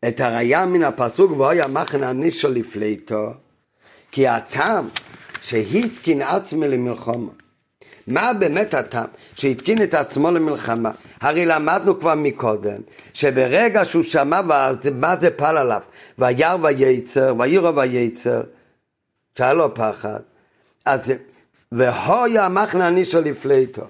את הראייה מן הפסוק ואויה מחנה נישו לפליטו כי הטעם שהתקין עצמי למלחמה מה באמת הטעם שהתקין את עצמו למלחמה? הרי למדנו כבר מקודם שברגע שהוא שמע מה זה פל עליו וירא וייצר וירא וייצר שהיה לו פחד אז והויה מחנה נישו לפליטו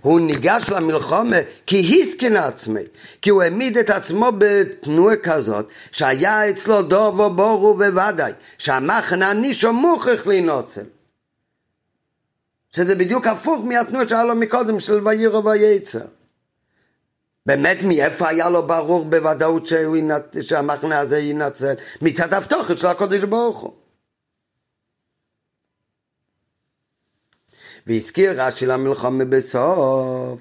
הוא ניגש למלחומה כי הסכן עצמי, כי הוא העמיד את עצמו בתנועה כזאת שהיה אצלו דובו בורו וודאי שהמחנה נישו מוכרח להינוצל שזה בדיוק הפוך מהתנועה שהיה לו מקודם של ויירו וייצר באמת מאיפה היה לו ברור בוודאות שהמחנה הזה ינצל? מצד הבטוחת של הקודש ברוך הוא והזכיר רש"י למלחמה בסוף.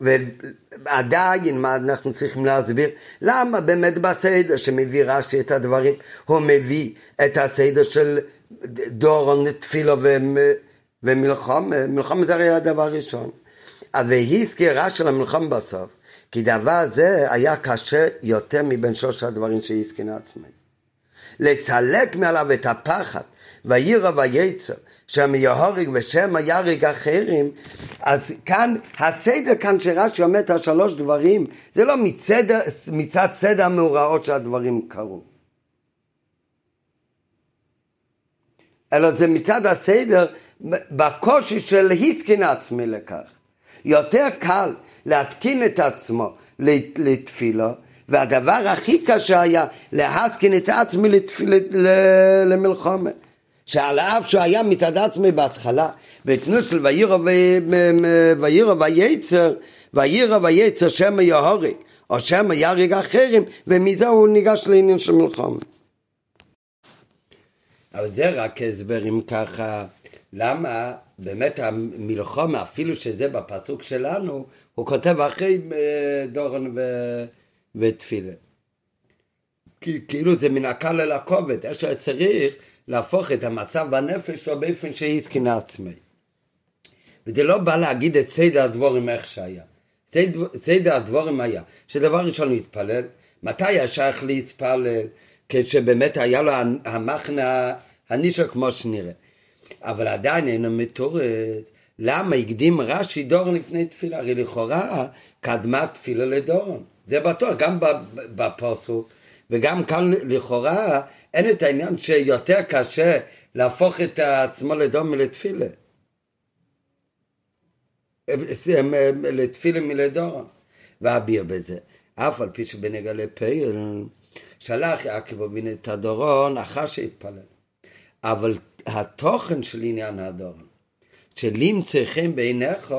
ועדיין מה אנחנו צריכים להסביר? למה באמת בסדר שמביא רש"י את הדברים, הוא מביא את הסדר של דורון, תפילו ומלחמה, מלחמה זה הרי הדבר הראשון. והזכיר רש"י למלחמה בסוף, כי דבר זה היה קשה יותר מבין שלושת הדברים שהזכיר עצמי. לסלק מעליו את הפחד, ויירא וייצר, שם יהורג ושם יהרג אחרים, אז כאן, הסדר כאן שרש"י אומר את השלוש דברים, זה לא מצד, מצד סדר המאורעות שהדברים קרו. אלא זה מצד הסדר בקושי של הסקין עצמי לכך. יותר קל להתקין את עצמו לתפילה, והדבר הכי קשה היה להסקין את עצמי למלחמה. שעל אף שהוא היה מצד עצמי בהתחלה, ותנו של ויירו וייצר, ויירו וייצר שם יהורג, או שם יהרג אחרים, ומזה הוא ניגש לעניין של מלחמה. אבל זה רק הסבר אם ככה, למה באמת המלחמה, אפילו שזה בפסוק שלנו, הוא כותב אחרי אה, דורון ו... ותפילה. כאילו זה מן הקל אל הכובד, איך שצריך להפוך את המצב בנפש שלו באופן שהיא זקנה עצמי. וזה לא בא להגיד את סדר הדבורים איך שהיה. סדר, סדר הדבורים היה שדבר ראשון להתפלל, מתי היה שייך להתפלל? כשבאמת היה לו המחנה הנישה כמו שנראה. אבל עדיין אינו מתורץ. למה הקדים רש"י דורון לפני תפילה? הרי לכאורה קדמה תפילה לדורון. זה בטוח, גם בפוסוק וגם כאן לכאורה אין את העניין שיותר קשה להפוך את עצמו לדום מלתפילה. לתפילה מלדורון. ואביר בזה. אף על פי שבנגלה פייל שלח יעקב אבינו את הדורון אחר שהתפלל. אבל התוכן של עניין הדורון, שלמצא בעיניך,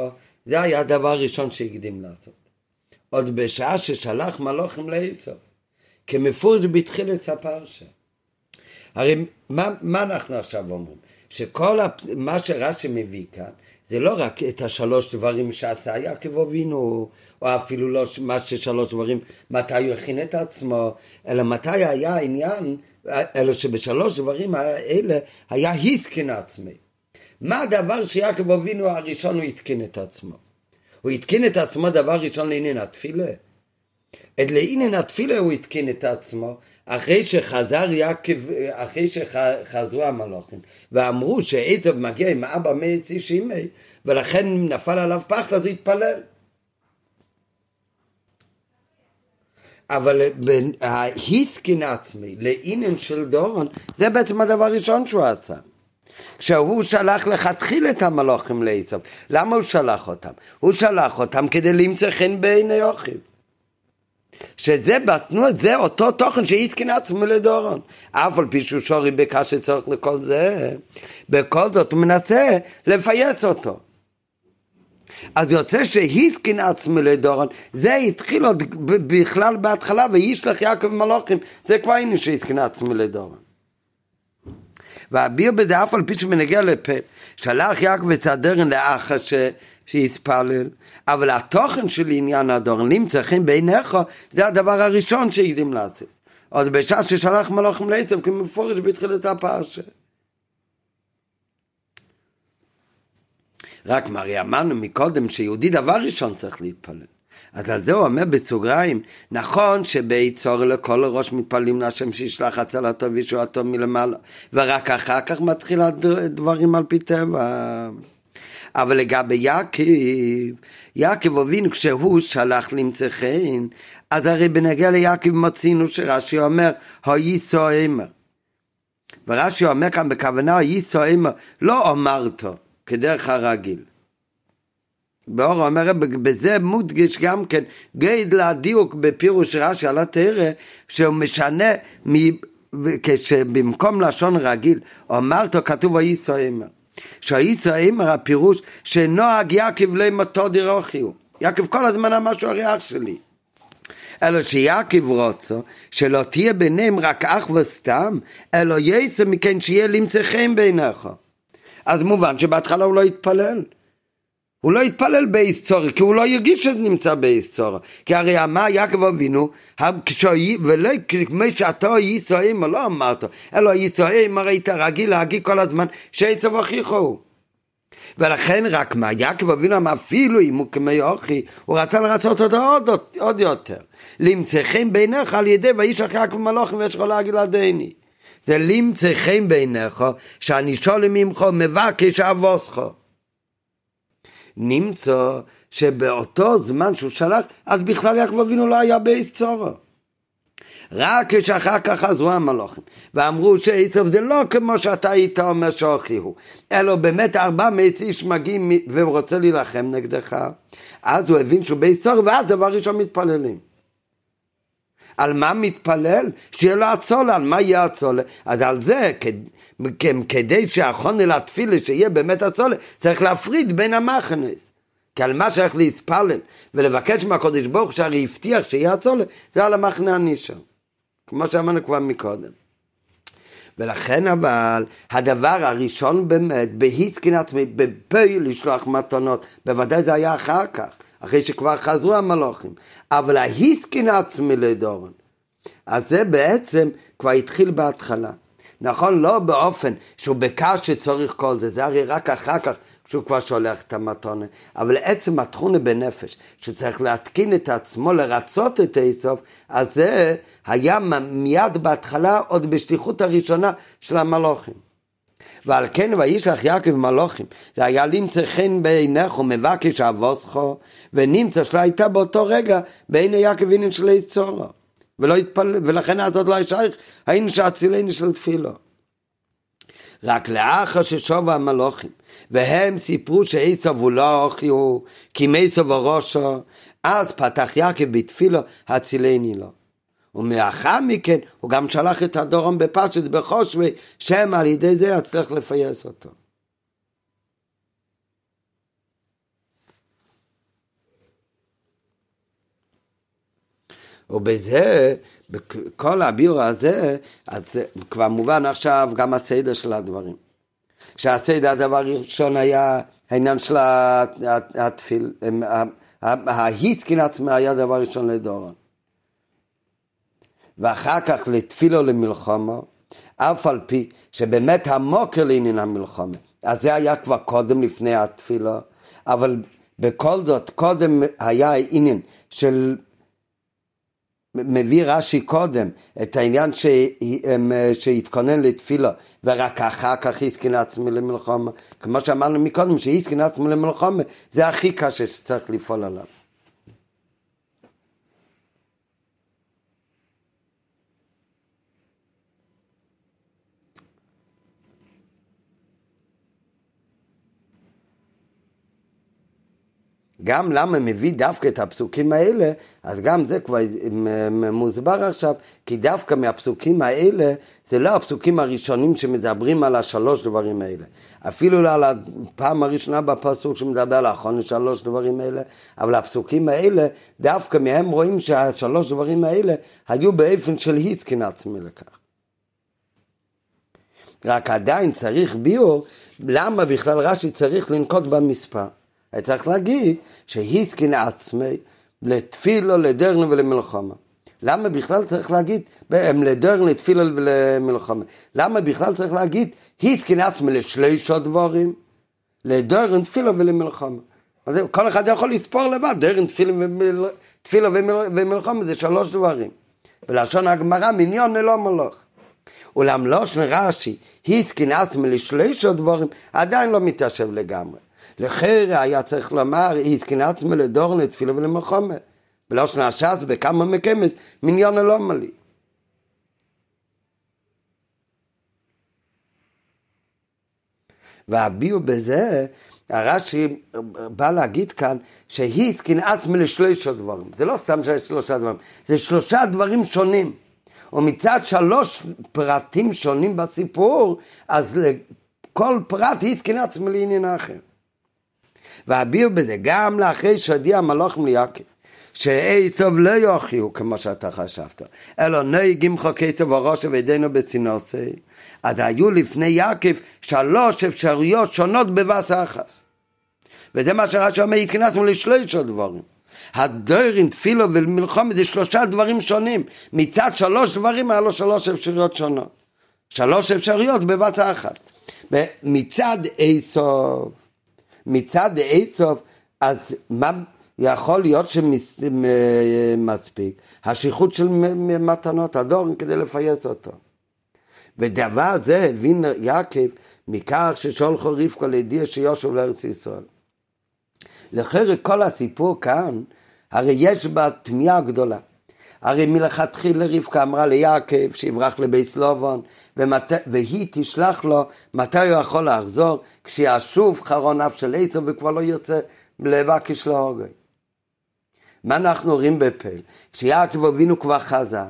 זה היה הדבר הראשון שהקדים לעשות. עוד בשעה ששלח מלוכים לאיסוף. כמפורש בתחילת הפרשה. הרי מה, מה אנחנו עכשיו אומרים? שכל מה שרש"י מביא כאן, זה לא רק את השלוש דברים שעשה יעקב אבינו, או אפילו לא מה ששלוש דברים, מתי הוא הכין את עצמו, אלא מתי היה העניין, אלא שבשלוש דברים האלה היה היסקין עצמי. מה הדבר שיעקב אבינו הראשון הוא התקין את עצמו? הוא התקין את עצמו דבר ראשון לעניין התפילה. את לעניין התפילה הוא התקין את עצמו אחרי שחזר יעקב, אחרי שחזרו המלוכים ואמרו שעצב מגיע עם אבא מאצי שימי ולכן נפל עליו פחד אז הוא התפלל. אבל ההיסקין עצמי לעניין של דורון זה בעצם הדבר הראשון שהוא עשה. כשהוא שלח לכתחיל את המלוכים לעצב, למה הוא שלח אותם? הוא שלח אותם כדי למצוא חן בעיני אוכיב. שזה בתנועה, זה אותו תוכן שהסכין עצמו לדורון. אף על פי שהוא שורי בקש שצורך לכל זה, בכל זאת הוא מנסה לפייס אותו. אז יוצא שהסכין עצמו לדורון, זה התחיל עוד בכלל בהתחלה, וישלח יעקב מלוכים, זה כבר הנה שהסכין עצמו לדורון. ואביר בזה אף על פי שמנגיע לפה, שלח יעקב את הדרן לאחה ש... שיספלל, אבל התוכן של עניין הדורנים צריכים בעיניך, זה הדבר הראשון שיודעים לעשות. אז בשעה ששלח מלאכים לעצב, כמפורש בתחילת הפרשה. רק מרי אמרנו מקודם שיהודי דבר ראשון צריך להתפלל. אז על זה הוא אומר בסוגריים, נכון שביצור לכל ראש מתפללים להשם שישלח הצלתו וישועתו מלמעלה, ורק אחר כך מתחיל הדברים על פי טבע. אבל לגבי יעקב, יעקב אבינו כשהוא שלח למצא חן, אז הרי בנגיע ליעקב מוצאינו שרש"י אומר, היסו אמר. ורש"י אומר כאן בכוונה, היסו אמר, לא אמרתו, כדרך הרגיל. באור אומר, בזה מודגש גם כן גדל הדיוק בפירוש רש"י על התרא, שהוא משנה מ... כשבמקום לשון רגיל, אמרתו כתוב היסו אמר. שהאיסו אמר הפירוש שנוהג יעקב למותו דירוחיו. יעקב כל הזמן אמר שהוא הרי אח שלי. אלא שיעקב רוצה שלא תהיה ביניהם רק אח וסתם, אלא יצא מכן שיהיה למצא חן בעיניך. אז מובן שבהתחלה הוא לא יתפלל. הוא לא יתפלל בהיסטוריה, כי הוא לא ירגיש שזה נמצא בהיסטוריה. כי הרי אמר יעקב אבינו, ולא כמו שאתה אימו, לא אמרת, אלא אימו הרי היית רגיל להגיד כל הזמן אחיך הוא. ולכן רק מה, יעקב אבינו אמר אפילו אם הוא כמו אוכי, הוא רצה לרצות אותו עוד, עוד יותר. למצא חן בעיניך על ידי ואיש אחי יעקב מלוכים ויש לך להגיד לדני. זה למצא חן בעיניך, שאני שולם ממך מבקש אבוסך. נמצא שבאותו זמן שהוא שלח, אז בכלל יעקב אבינו לא היה באיס צורו. רק כשאחר כך חזרו המלוכים ואמרו שעשב זה לא כמו שאתה היית אומר שאוכי הוא אלא באמת ארבע מאות איש מגיעים והוא רוצה להילחם נגדך אז הוא הבין שהוא בהיסטוריה ואז דבר ראשון מתפללים על מה מתפלל? שיהיה לו הצולה, על מה יהיה הצולה? אז על זה, כדי שהחונה לתפילה שיהיה באמת הצולה, צריך להפריד בין המחנס. כי על מה שייך להתפלל ולבקש מהקודש ברוך שהרי הבטיח שיהיה הצולה, זה על המחנה הנישה. כמו שאמרנו כבר מקודם. ולכן אבל הדבר הראשון באמת, בהיסקין עצמי, בפי לשלוח מתנות, בוודאי זה היה אחר כך, אחרי שכבר חזרו המלוכים, אבל ההיסקין עצמי לדורון, אז זה בעצם כבר התחיל בהתחלה. נכון, לא באופן שהוא בקש שצריך כל זה, זה הרי רק אחר כך שהוא כבר שולח את המתונה, אבל עצם התכונה בנפש, שצריך להתקין את עצמו, לרצות את איסוף, אז זה היה מיד בהתחלה, עוד בשליחות הראשונה של המלוכים. ועל כן וישלח יעקב מלוכים, זה היה למצא חן בעינך ומבקש אבוסכו, ונמצא שלא הייתה באותו רגע בעיני יעקב עניין של איסורו. ולא התפלל, ולכן הזאת לא ישייך, היינו שאצילני של תפילו. רק לאחר ששובו המלוכים, והם סיפרו שעשב הוא לא אוכיו, כי מעשב הראשו, אז פתח יעקב בתפילו, הצילני לו. ומאחר מכן הוא גם שלח את הדורון בפשט בחושבי, שם על ידי זה יצליח לפייס אותו. ובזה, בכל הביור הזה, אז כבר מובן עכשיו גם הסדר של הדברים. שהסדר הדבר הראשון היה העניין של התפיל, ההיסקין עצמה היה דבר ראשון לדורון. ואחר כך לתפילו למלחומו, אף על פי שבאמת המוקר לעניין המלחומה. אז זה היה כבר קודם לפני התפילה, אבל בכל זאת, קודם היה עניין של מביא רש"י קודם את העניין שהתכונן לתפילה ורק אחר כך הסכין עצמי למלחמה. כמו שאמרנו מקודם שהסכין עצמי למלחמה זה הכי קשה שצריך לפעול עליו גם למה מביא דווקא את הפסוקים האלה, אז גם זה כבר מוסבר עכשיו, כי דווקא מהפסוקים האלה, זה לא הפסוקים הראשונים שמדברים על השלוש דברים האלה. אפילו לא על הפעם הראשונה בפסוק שמדבר על האחרון שלוש דברים האלה, אבל הפסוקים האלה, דווקא מהם רואים שהשלוש דברים האלה היו באופן של היסקין עצמי לכך. רק עדיין צריך ביור, למה בכלל רש"י צריך לנקוט במספר. צריך להגיד שהיסקין עצמי לתפילו, לדרנו ולמלחמה. למה בכלל צריך להגיד, לדרנו, לתפילו ולמלחמה? למה בכלל צריך להגיד היסקין עצמי לשלישה דברים? לדרן, תפילו ולמלחמה. אז כל אחד יכול לספור לבד, דרן, תפילו ומלחמה זה שלוש דברים. בלשון הגמרא, מיניון ללא מלוך. אולם לא רש"י, היסקין עצמי לשלישה דברים, עדיין לא מתיישב לגמרי. לחרא היה צריך לומר, עצמי לדור לתפילה ולמלחמה. ולא שנעשת בכמה מקמס, מיליון לא מלא. והביאו בזה, הרש"י בא להגיד כאן שהיסקין עצמי לשלושה דברים. זה לא סתם שלושה דברים, זה שלושה דברים שונים. ומצד שלוש פרטים שונים בסיפור, אז לכל פרט היסקין עצמי לעניין אחר. ואביר בזה גם לאחרי שהודיע המלאכים ליעקב. שעצב לא יוכיחו כמו שאתה חשבת, אלא נויגים חוקי צב הראש וידינו בצינוסי. אז היו לפני יעקב שלוש אפשרויות שונות בבס אחס. וזה מה שרש"י אומר, התכנסנו לשלושה דברים. הדוירים, תפילו ומלחומת זה שלושה דברים שונים. מצד שלוש דברים היה לו שלוש אפשרויות שונות. שלוש אפשרויות בבת אחת. ומצד איסוף מצד איסוף, אז מה יכול להיות שמספיק? השליחות של מתנות, הדורן, כדי לפייס אותו. ודבר זה הבין יעקב מכך ששולחו רבקו לידיע שיושב לארץ ישראל. לחלק כל הסיפור כאן, הרי יש בה תמיהה גדולה. הרי מלכתחילה רבקה אמרה ליעקב שיברח לבית סלובון ומת... והיא תשלח לו מתי הוא יכול לחזור כשישוב חרון אף של עשו וכבר לא יוצא לבקש להורגי. מה אנחנו רואים בפל? כשיעקב אבינו כבר חזר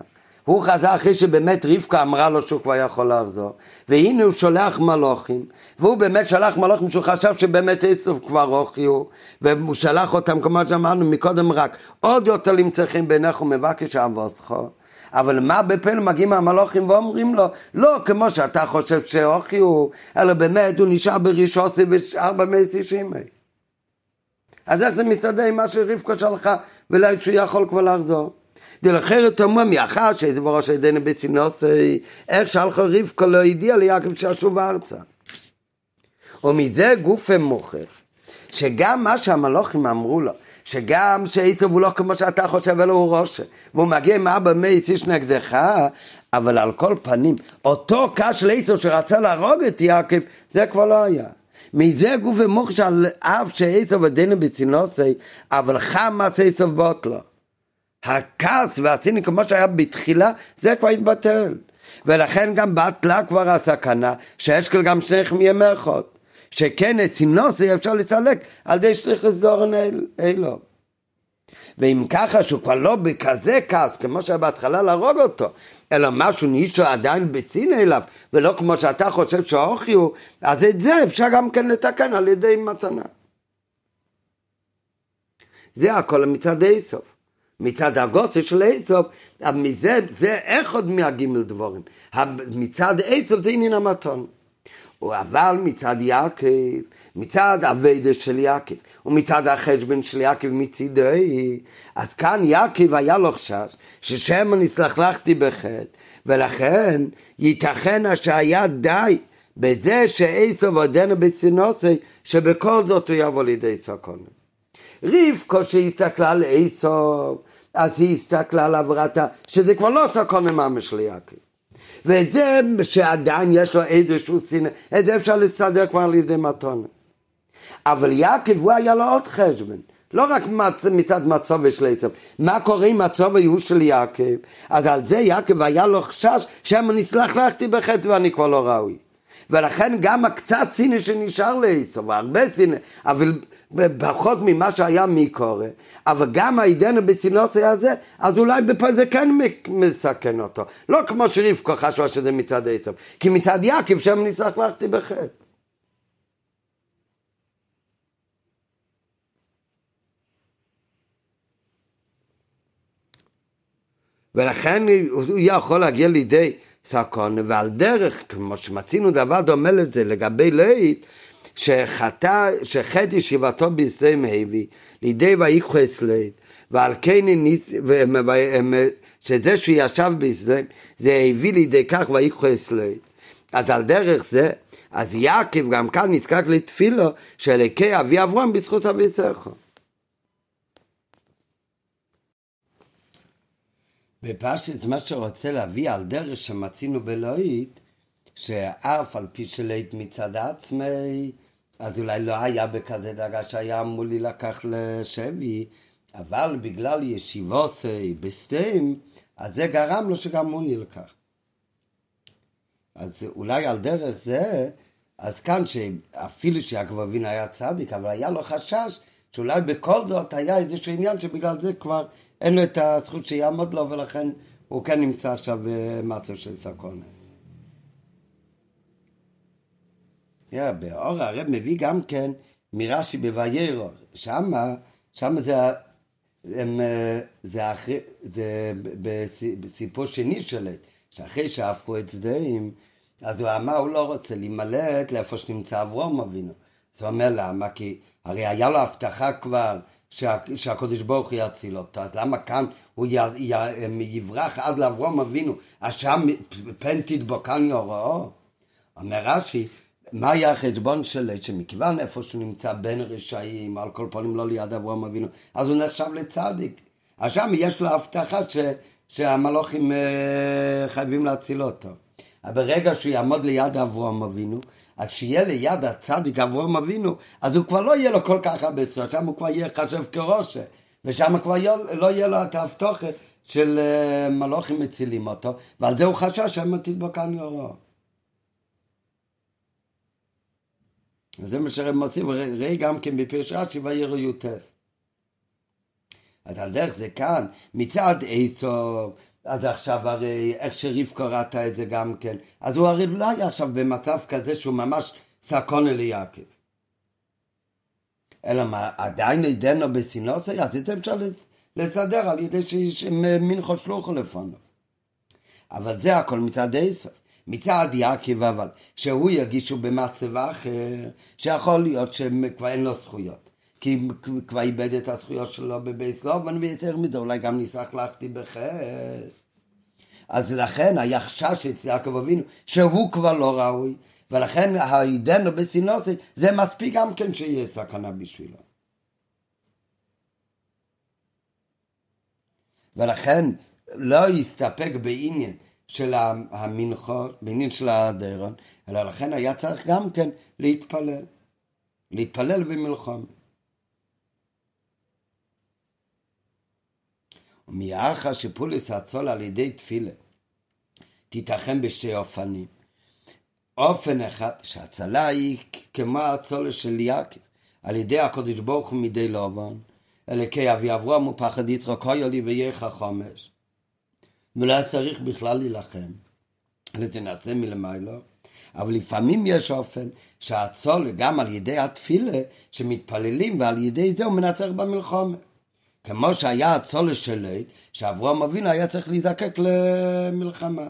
הוא חזר אחרי שבאמת רבקה אמרה לו שהוא כבר יכול לחזור והנה הוא שולח מלוכים והוא באמת שלח מלוכים שהוא חשב שבאמת עשו כבר אוכיו והוא שלח אותם כמו שאמרנו מקודם רק עוד יותר למצוא חן בעיניך ומבקש אבוסכו אבל מה בפלא מגיעים המלוכים ואומרים לו? לא כמו שאתה חושב שאוכיו אלא באמת הוא נשאר בראשוסי בארבע מאה תשעים. אז איך זה מסתדר עם מה שרבקה שלחה ולא שהוא יכול כבר לחזור דלחרת אומר מאחר שזה בראש ידינו בתפינוסי, איך שלחו רבקה לא הודיע ליעקב שישוב ארצה. ומזה גוף מוכר, שגם מה שהמלוכים אמרו לו, שגם שעצב הוא לא כמו שאתה חושב, אלא הוא ראש, והוא מגיע עם אבא מייס איש נגדך, אבל על כל פנים, אותו קש של עצב שרצה להרוג את יעקב, זה כבר לא היה. מזה גוף ומוך שעל אף שעצב עדינו בצינוסי, אבל חמאס עצב בוטלו. הכעס והסיני כמו שהיה בתחילה, זה כבר התבטל. ולכן גם בטלה כבר הסכנה, שאשקל גם שניכם מימי אחד. שכן את סינוסי אפשר לסלק על ידי שליח דורן אלו. ואם ככה שהוא כבר לא בכזה כעס כמו שהיה בהתחלה להרוג אותו, אלא משהו נישו עדיין בסין אליו, ולא כמו שאתה חושב שהאוכי הוא, אז את זה אפשר גם כן לתקן על ידי מתנה. זה הכל מצד איסוף. מצד הגוסה של איסוף, מזה, זה עוד מהגימל דבורים. מצד איסוף זה עניין המתון. אבל מצד יעקב, מצד אביידה של יעקב, ומצד החשבון של יעקב מצידי, אז כאן יעקב היה לו חשש, ששמא נסלחלכתי בחטא, ולכן ייתכן שהיה די בזה שעשו ועודנו בצינוסי, שבכל זאת הוא יבוא לידי סקונה. רבקו שהסתכלה על עשו, אז היא הסתכלה על עברתה, שזה כבר לא סקונה ממש ליעקב. ואת זה שעדיין יש לו איזשהו שנאה, את זה אפשר לסדר כבר על ידי מתונה. אבל יעקב הוא היה לו עוד חשבון. לא רק מצ... מצד מצוב ושליצב, מה קורה עם מצוב היו של יעקב? אז על זה יעקב היה לו חשש שמא נסלח לכתי בחטא ואני כבר לא ראוי. ולכן גם הקצת ציני שנשאר לעשו, והרבה ציני, אבל פחות ממה שהיה מקורא, אבל גם העידנו בצינוסי הזה, אז אולי בפה זה כן מסכן אותו. לא כמו שרבקו חשבה שזה מצד עשו, כי מצד יעקב שם נסלח לכתי בחטא. ולכן הוא יכול להגיע לידי סקון, ועל דרך, כמו שמצינו דבר דומה לזה לגבי לית, שחטא, שחטא ישיבתו בשדה מהביא, לידי ויקחו אצלית, ועל כן שזה שהוא ישב בשדה, זה הביא לידי כך ויקחו אצלית. אז על דרך זה, אז יעקב גם כאן נזקק לתפילו של אלוקי אבי אברהם בזכות אבי סכו. בפשט מה שרוצה להביא על דרך שמצינו בלואית, שאף על פי שלית מצד עצמי, אז אולי לא היה בכזה דרגה שהיה אמור להילקח לשבי, אבל בגלל ישיבוסי בסטים, אז זה גרם לו שגם הוא נלקח. אז אולי על דרך זה, אז כאן שאפילו שיעקב אבינו היה צדיק, אבל היה לו חשש שאולי בכל זאת היה איזשהו עניין שבגלל זה כבר אין לו את הזכות שיעמוד לו, ולכן הוא כן נמצא עכשיו במצב של סקונה. Yeah, באור הרב מביא גם כן מרש"י בוויירו, שמה, שמה זה, הם, זה, אחרי, זה בסיפור שני שלט, שאחרי שהפכו את שדיים, אז הוא אמר, הוא לא רוצה להימלט לאיפה שנמצא אברום אבינו. אז הוא אומר למה? כי הרי היה לו הבטחה כבר שה, שהקדוש ברוך הוא יציל אותו, אז למה כאן הוא י, י, יברח עד לאברום אבינו, אז שם פן תדבוקן יוראו? אומר רש"י, מה היה החשבון שלו, שמכיוון איפה שהוא נמצא בין רשעים, על כל פנים לא ליד אברום אבינו, אז הוא נחשב לצדיק. אז שם יש לו הבטחה ש, שהמלוכים uh, חייבים להציל אותו. אבל ברגע שהוא יעמוד ליד אברום אבינו, אז כשיהיה ליד הצדיק אברום אבינו, אז הוא כבר לא יהיה לו כל כך הרבה זכויות, שם הוא כבר יהיה חשב כרושה, ושם כבר לא יהיה לו את ההבטוחת של uh, מלוכים מצילים אותו, ועל זה הוא חשש שהם תדבקן יורו. וזה מה שהם מוצאים, ראי גם כן בפרש רש"י ויראו יוטס. אז על דרך זה כאן, מצד עשו, אז עכשיו הרי איך שרבקו ראתה את זה גם כן, אז הוא הרי לא היה עכשיו במצב כזה שהוא ממש סקונה ליעקב. אלא מה, עדיין עידנו בסינוסי, אז את זה אפשר לסדר על ידי שמנחו שלוחו לפניו. אבל זה הכל מצד עשו. מצד יעקב אבל, שהוא ירגישו במצב אחר, שיכול להיות שכבר אין לו זכויות. כי כבר איבד את הזכויות שלו בבייס לובן, ויותר מזה, אולי גם ניסח לכתי בחטא. אז לכן היה חשש אצל יעקב אבינו, שהוא כבר לא ראוי, ולכן העידנו בסינוסי, זה מספיק גם כן שיהיה סכנה בשבילו. ולכן לא יסתפק בעניין של המנחות, בעניין של הדרון, אלא לכן היה צריך גם כן להתפלל. להתפלל במלחום. ומאחר שפוליס הצול על ידי תפילה תיתכן בשתי אופנים. אופן אחד, שהצלה היא כמו הצולה של יעקב, על ידי הקודש ברוך הוא מדי לובן, אלוקי אבי אברהם ופחד יצחק לי ויהיה חמש. ולא היה צריך בכלל להילחם. נעשה מלמיילו. אבל לפעמים יש אופן שהצול גם על ידי התפילה שמתפללים ועל ידי זה הוא מנצח במלחומה. כמו שהיה הצול שלי, שאברהם אבינו היה צריך להיזקק למלחמה.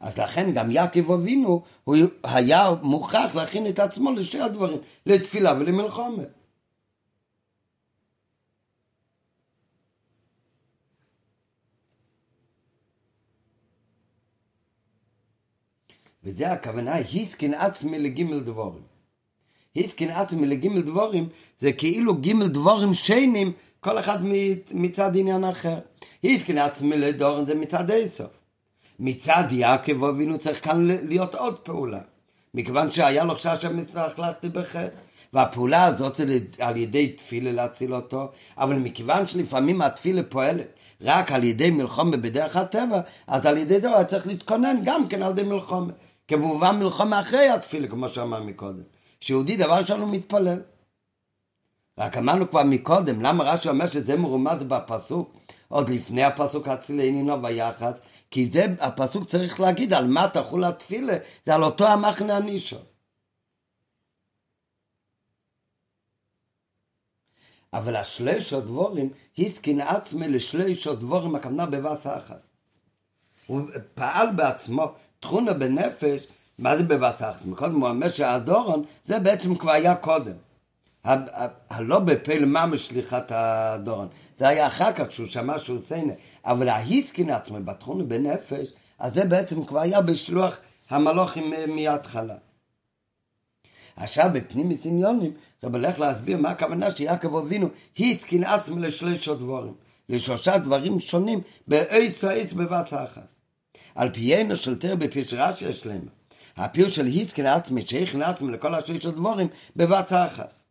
אז לכן גם יעקב אבינו, הוא היה מוכרח להכין את עצמו לשתי הדברים, לתפילה ולמלחמה. וזה הכוונה, היסקין עצמי לגימל דבורים. היסקין עצמי לגימל דבורים, זה כאילו גימל דבורים שיינים, כל אחד מצד עניין אחר. היסקין עצמי לדורן זה מצד איסוף. מצד יעקב אבינו צריך כאן להיות עוד פעולה. מכיוון שהיה לו חשש ללכתי בחטא. והפעולה הזאת זה על ידי תפילה להציל אותו, אבל מכיוון שלפעמים התפילה פועלת רק על ידי מלחומה בדרך הטבע, אז על ידי זה הוא היה צריך להתכונן גם כן על ידי מלחומה. כמובן מלחומה אחרי התפילה, כמו שאמר מקודם. שיהודי דבר ראשון הוא מתפלל. רק אמרנו כבר מקודם, למה רש"י אומר שזה מרומז בפסוק, עוד לפני הפסוק הצילנינו ויחס, כי זה הפסוק צריך להגיד על מה תחול התפילה, זה על אותו המחנה הנישו. אבל השלוש דבורים, הסכין עצמי לשלוש דבורים, הכוונה בבס אחס. הוא פעל בעצמו תכונה בנפש, מה זה בבס אחס? מקודם הוא אומר שהדורון, זה בעצם כבר היה קודם. הלא בפל ממש שליחת הדורון. זה היה אחר כך כשהוא שמע שהוא סיינה. אבל ההיסקין עצמו בתכונה בנפש, אז זה בעצם כבר היה בשלוח המלוכים מההתחלה. עכשיו בפנים מסניונים, רב הולך להסביר מה הכוונה שיעקב אבינו הסכין עצמו לשלושה דבורים, לשלושה דברים שונים באיץ העץ בבס אחס. על פיינו של תר בפשרשיה שלמה. הפיר של הסכין עצמי שהכין עצמי לכל השלושה דבורים בבס אחס.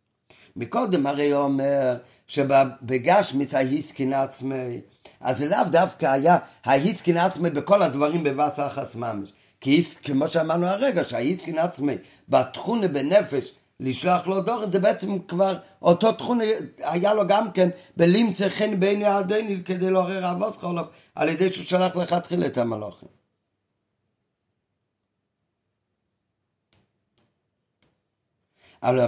מקודם הרי הוא אומר שבגשמיץ ההסכין עצמי, אז זה לאו דווקא היה ההסכין עצמי בכל הדברים בבס אחס ממש. כי כמו שאמרנו הרגע, שהאיסקין עצמי בתכונה בנפש לשלוח לו דורן, זה בעצם כבר אותו תכונה היה לו גם כן בלמצא חן בין יעדיני כדי לעורר אבוס חולוב על ידי שהוא שלח לכתחילה את המלוכים. אבל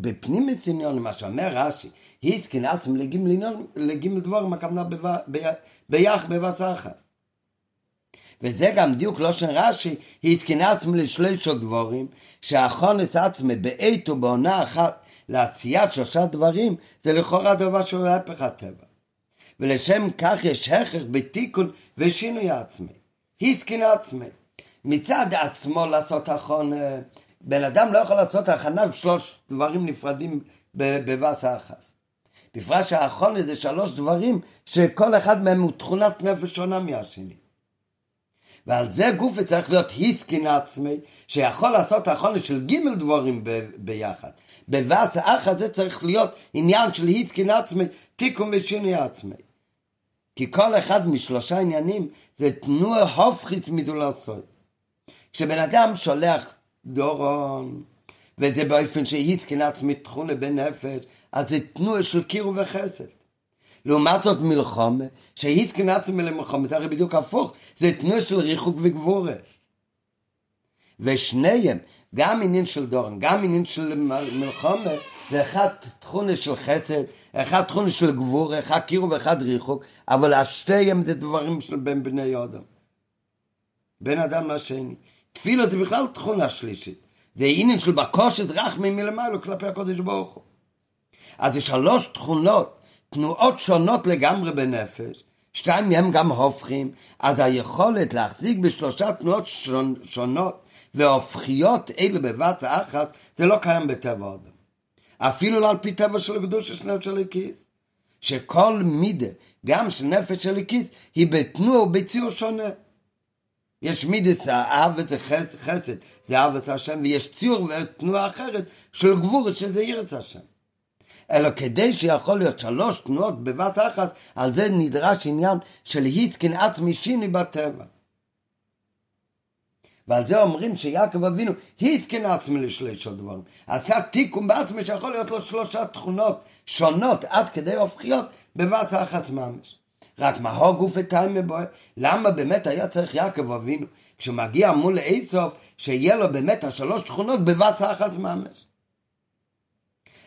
בפנים, מסיניון, מה שאומר רש"י, היסקין עצמי לגימל דבורים, הכוונה ביח בבשר אחת. וזה גם דיוק לא של רש"י, התקין עצמי לשלושה דבורים, שהחונס עצמי בעת ובעונה אחת לעשיית שלושה דברים, זה לכאורה דבר שהוא להפך הטבע. ולשם כך יש הכרח בתיקון ושינוי עצמי. התקין עצמי. מצד עצמו לעשות הכון, בן אדם לא יכול לעשות הכנה בשלוש דברים נפרדים בבס האחס. בפרט שהאחרון זה שלוש דברים שכל אחד מהם הוא תכונת נפש שונה מהשני. ועל זה גופה צריך להיות היסקין עצמי, שיכול לעשות החונש של גימל דבורים ב- ביחד. בבאס האח זה צריך להיות עניין של היסקין עצמי, תיקון ושינוי עצמי. כי כל אחד משלושה עניינים זה תנועה הופכית מדולסוי. כשבן אדם שולח דורון, וזה באופן שהיסקין עצמי תכונה בנפש, אז זה תנועה של קירו וחסד. לעומת זאת מלחומה, שהיסקין עצמי למלחומה, זה הרי בדיוק הפוך, זה תנועה של ריחוק וגבורה. ושניהם, גם עניין של דורן, גם עניין של מלחומה, זה אחד תכונה של חסד, אחד תכונה של גבורה, אחד קירו ואחד ריחוק, אבל השתיהם זה דברים של בין בני אדם. בין אדם לשני. תפילה זה בכלל תכונה שלישית. זה עניין של בקושת רחמי מלמעלה כלפי הקודש ברוך הוא. אז זה שלוש תכונות תנועות שונות לגמרי בנפש, שתיים מהם גם הופכים, אז היכולת להחזיק בשלושה תנועות שונ, שונות והופכיות אלה בבת האחת, זה לא קיים בטבע האדם. אפילו לא על פי טבע של הקדוש של נפש הליקיס. שכל מידה, גם של נפש הליקיס, היא בתנועה ובציור שונה. יש מידס האב וזה חסד, זה אב וזה השם, ויש ציור ותנועה אחרת של גבור שזה ירץ השם. אלא כדי שיכול להיות שלוש תנועות בבת אחת, על זה נדרש עניין של היסקין עצמי שיני בטבע. ועל זה אומרים שיעקב אבינו היסקין עצמי לשלושה דברים. עשה תיקון בעצמי שיכול להיות לו שלושה תכונות שונות עד כדי הופכיות בבת אחת ממש. רק מה הו גוף מבואר? למה באמת היה צריך יעקב אבינו כשמגיע מול איסוף שיהיה לו באמת השלוש תכונות בבת אחת ממש?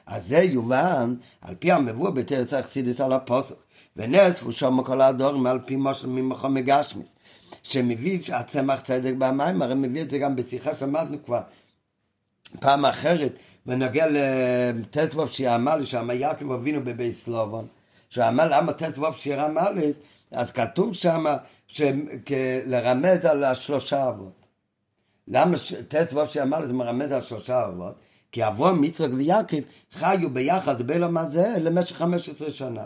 אז זה יובן על פי המבוא בתרץ אכסידס על הפוסק. ונאספו שם כל הדורים על פי משל ממכו מגשמיס. שמביא הצמח צדק במים, הרי מביא את זה גם בשיחה שלמדנו כבר פעם אחרת, בנוגע לטסבוב שאמר לי, שם יעקב אבינו בבית סלובון, שהוא אמר למה טסבוב שאמר לי, אז כתוב שם לרמז על השלושה אבות. למה שאמר לי זה מרמז על שלושה אבות? כי אברום, יצחק ויעקב חיו ביחד בלום הזה למשך 15 שנה.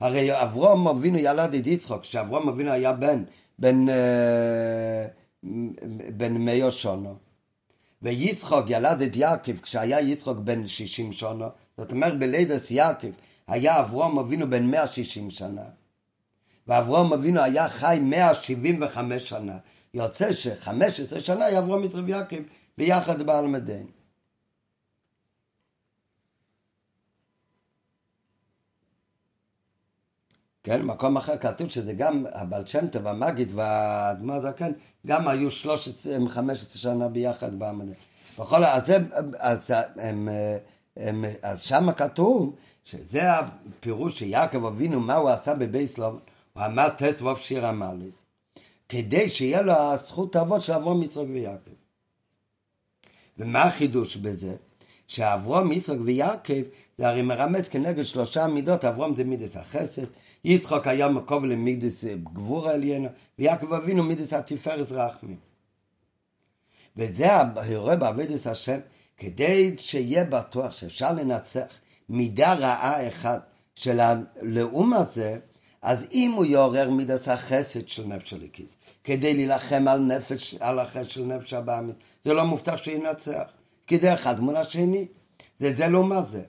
הרי אברום אבינו ילד את יצחק, כשאברום אבינו היה בן, בן, אה, בן מאיו שונו. ויצחוק ילד את יעקב כשהיה יצחוק בן 60 שנה, זאת אומרת בלידס יעקב היה אברום אבינו בן 160 שנה, ואברום אבינו היה חי 175 שנה, יוצא ש-15 שנה היה אברום יצחק ויעקב ביחד בעל מדין. כן, מקום אחר כתוב שזה גם הבעל שם טוב, המגיד והאדמה הזקן, גם היו 13, 15 שנה ביחד בעמדה. בכל, אז, זה, אז, הם, הם, אז שם כתוב שזה הפירוש שיעקב אבינו, מה הוא עשה בבייס לוב, הוא אמר תס ווב שיר המליס, כדי שיהיה לו הזכות האבות של אברום יצחק ויעקב. ומה החידוש בזה? שאברום, יצחק ויעקב זה הרי מרמז כנגד שלושה מידות, אברום זה מידס החסד, יצחק היה מקום למידס גבור העליינו, ויעקב אבינו מידס התפארס רחמים. וזה הרואה בעבודת השם, כדי שיהיה בטוח שאפשר לנצח מידה רעה אחת של הלאום הזה, אז אם הוא יעורר מידס החסד של נפש הליקיס, כדי להילחם על נפש, על החסד של נפש הבאמיס, זה לא מובטח שינצח, כי זה אחד מול השני. זה, זה לא מה זה.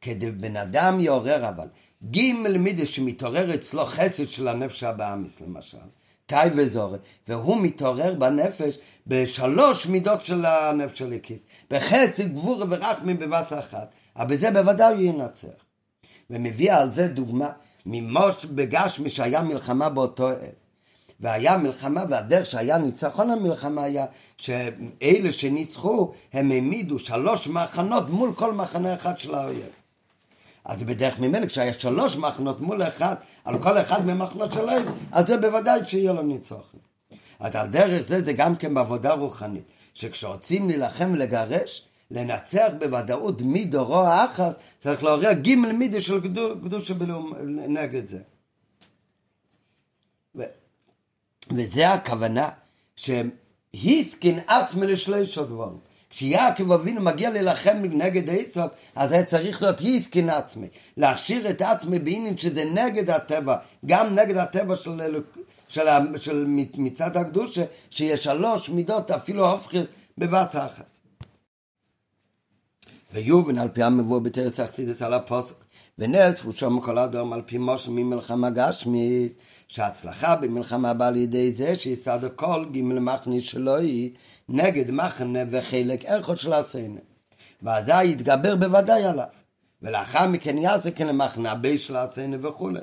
כדי בן אדם יעורר אבל גימל מידס שמתעורר אצלו חסד של הנפש הבאמיס למשל, תאי וזורי, והוא מתעורר בנפש בשלוש מידות של הנפש הליקיס, בחסד, גבור ורחמים בבת אחת, אבל בזה בוודאי הוא ינצח. ומביא על זה דוגמה ממוש בגשמי שהיה מלחמה באותו עת. והיה מלחמה, והדרך שהיה ניצחון המלחמה היה שאלה שניצחו, הם העמידו שלוש מחנות מול כל מחנה אחד של האויב. אז בדרך ממילא כשהיה שלוש מחנות מול אחד, על כל אחד מהמחנות של האויב, אז זה בוודאי שיהיה לו ניצחון. אז על דרך זה זה גם כן בעבודה רוחנית, שכשרוצים להילחם ולגרש, לנצח בוודאות מדורו האחס, צריך לעורר גימל מידי של קדושה נגד זה. ו... וזה הכוונה, שהסכין עצמי לשלושה דברים. כשיעקב אבינו מגיע להילחם נגד עשב, אז היה צריך להיות היסקין עצמי. להכשיר את עצמי בעניין שזה נגד הטבע, גם נגד הטבע של, של, של, של מצד הקדושה, שיש שלוש מידות אפילו הופכת בבת אחת. ויובן על פי המבוא בתרץ אכסידס על הפוסק ונס הוא שום כל אדם על פי מושל ממלחמה גשמית שההצלחה במלחמה באה לידי זה שיצד הכל גימל מחני שלוי נגד מחנה וחלק איכות של הסנה ואזי יתגבר בוודאי עליו ולאחר מכן יעשה כן למחנה בי של הסנה וכולי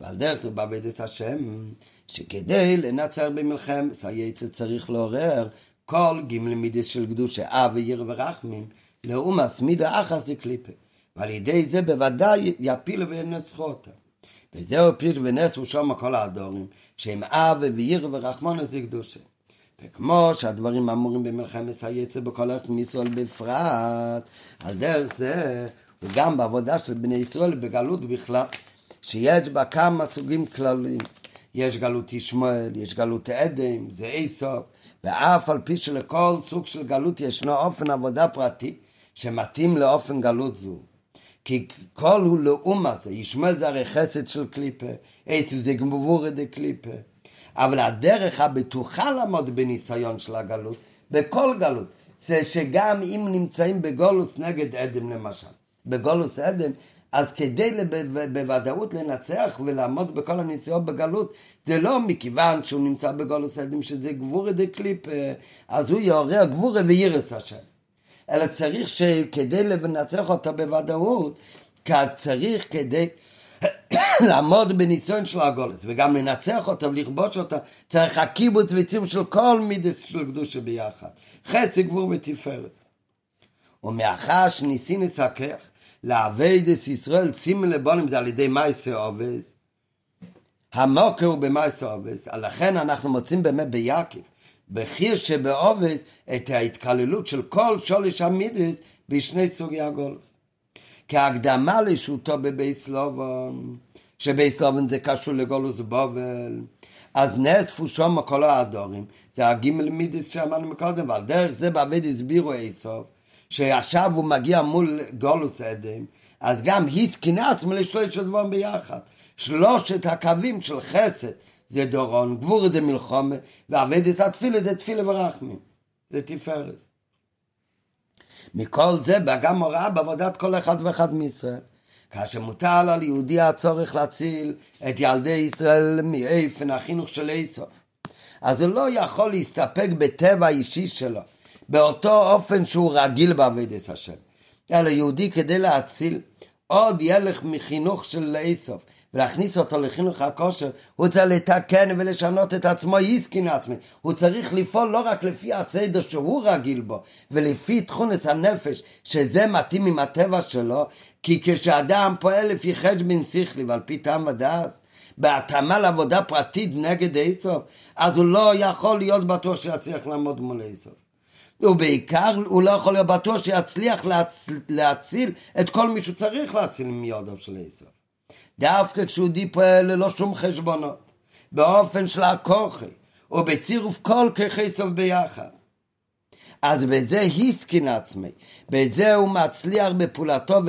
ועל דרך זה בעבד את השם שכדי לנצר במלחמת היצר צריך לעורר כל גימל מידס של קדושה אב ויר ורחמים לעומת מידה אחת זה קליפה. ועל ידי זה בוודאי יפילו וינצחו אותה. וזהו פיר ונסו שם כל הדורים, שהם אב ועיר ורחמון זה קדושה. וכמו שהדברים אמורים במלחמת היצר בכל מישראל בפרט, על דרך זה, וגם בעבודה של בני ישראל בגלות בכלל, שיש בה כמה סוגים כלליים. יש גלות ישמעאל, יש גלות עדם, זה איסוף, ואף על פי שלכל סוג של גלות ישנו אופן עבודה פרטי, שמתאים לאופן גלות זו. כי כל הוא לאום הזה, ישמעאל זה הרי חסד של קליפה, עצב זה גמבורת דה קליפה. אבל הדרך הבטוחה לעמוד בניסיון של הגלות, בכל גלות, זה שגם אם נמצאים בגולוס נגד אדם למשל, בגולוס אדם, אז כדי בוודאות לנצח ולעמוד בכל הניסיון בגלות, זה לא מכיוון שהוא נמצא בגולוס אדם שזה גבורי דה אז הוא יעורר גבורי וירס השם. אלא צריך שכדי לנצח אותה בוודאות, צריך כדי לעמוד בניסיון של הגולת, וגם לנצח אותה ולכבוש אותה, צריך הקיבוץ וציור של כל מידס של קדושה ביחד. חצי גבור ותפארת. ומאחר שניסי לעבד את ישראל סימן לבונים זה על ידי מייסה עובס, המוקר הוא במאס עובס, לכן אנחנו מוצאים באמת ביעקב, בחיר שבעובס, את ההתקללות של כל שולש המידס בשני סוגי הגולוס. כהקדמה לשהותו בבייס לובון, שבייס לובון זה קשור לגולוס בובל, אז נאספו שם כל האדורים, זה הגימל מידס שאמרנו מקודם, ועל דרך זה בעבד הסבירו איסוף, שעכשיו הוא מגיע מול גולוס אדם, אז גם היסקינס עצמו לשלושת דברים ביחד. שלושת הקווים של חסד זה דורון, גבור זה מלחומה, ועבד את התפילה זה תפילה ורחמים. זה תפארת. מכל זה גם הוראה בעבודת כל אחד ואחד מישראל. כאשר מוטל על יהודי הצורך להציל את ילדי ישראל מאיפן החינוך של איסוף. אז הוא לא יכול להסתפק בטבע האישי שלו, באותו אופן שהוא רגיל בעבודת השם. אלא יהודי כדי להציל עוד ילך מחינוך של איסוף ולהכניס אותו לחינוך הכושר, הוא צריך לתקן ולשנות את עצמו, יסקין עצמי. הוא צריך לפעול לא רק לפי הסדר שהוא רגיל בו, ולפי תכונת הנפש, שזה מתאים עם הטבע שלו, כי כשאדם פועל לפי חשבון שכלי ועל פי טעם ודעת, בהתאמה לעבודה פרטית נגד איסוף, אז הוא לא יכול להיות בטוח שיצליח לעמוד מול איסוף. ובעיקר הוא לא יכול להיות בטוח שיצליח להציל, להציל את כל מי שצריך להציל מיודו של איסוף. דווקא כשהוא דיפועל ללא שום חשבונות, באופן של הכוחי, ובצירוף כל כחי סוף ביחד. אז בזה הסכין עצמי, בזה הוא מצליח בפעולתו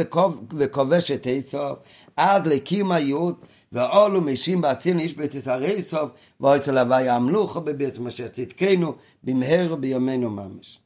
וכובש את איסוף עד לקיום הייעוד ואולו משים באציל איש בתסערי סוף ואוי צלבי המלוכו בבית משה צדקנו במהר בימינו ממש.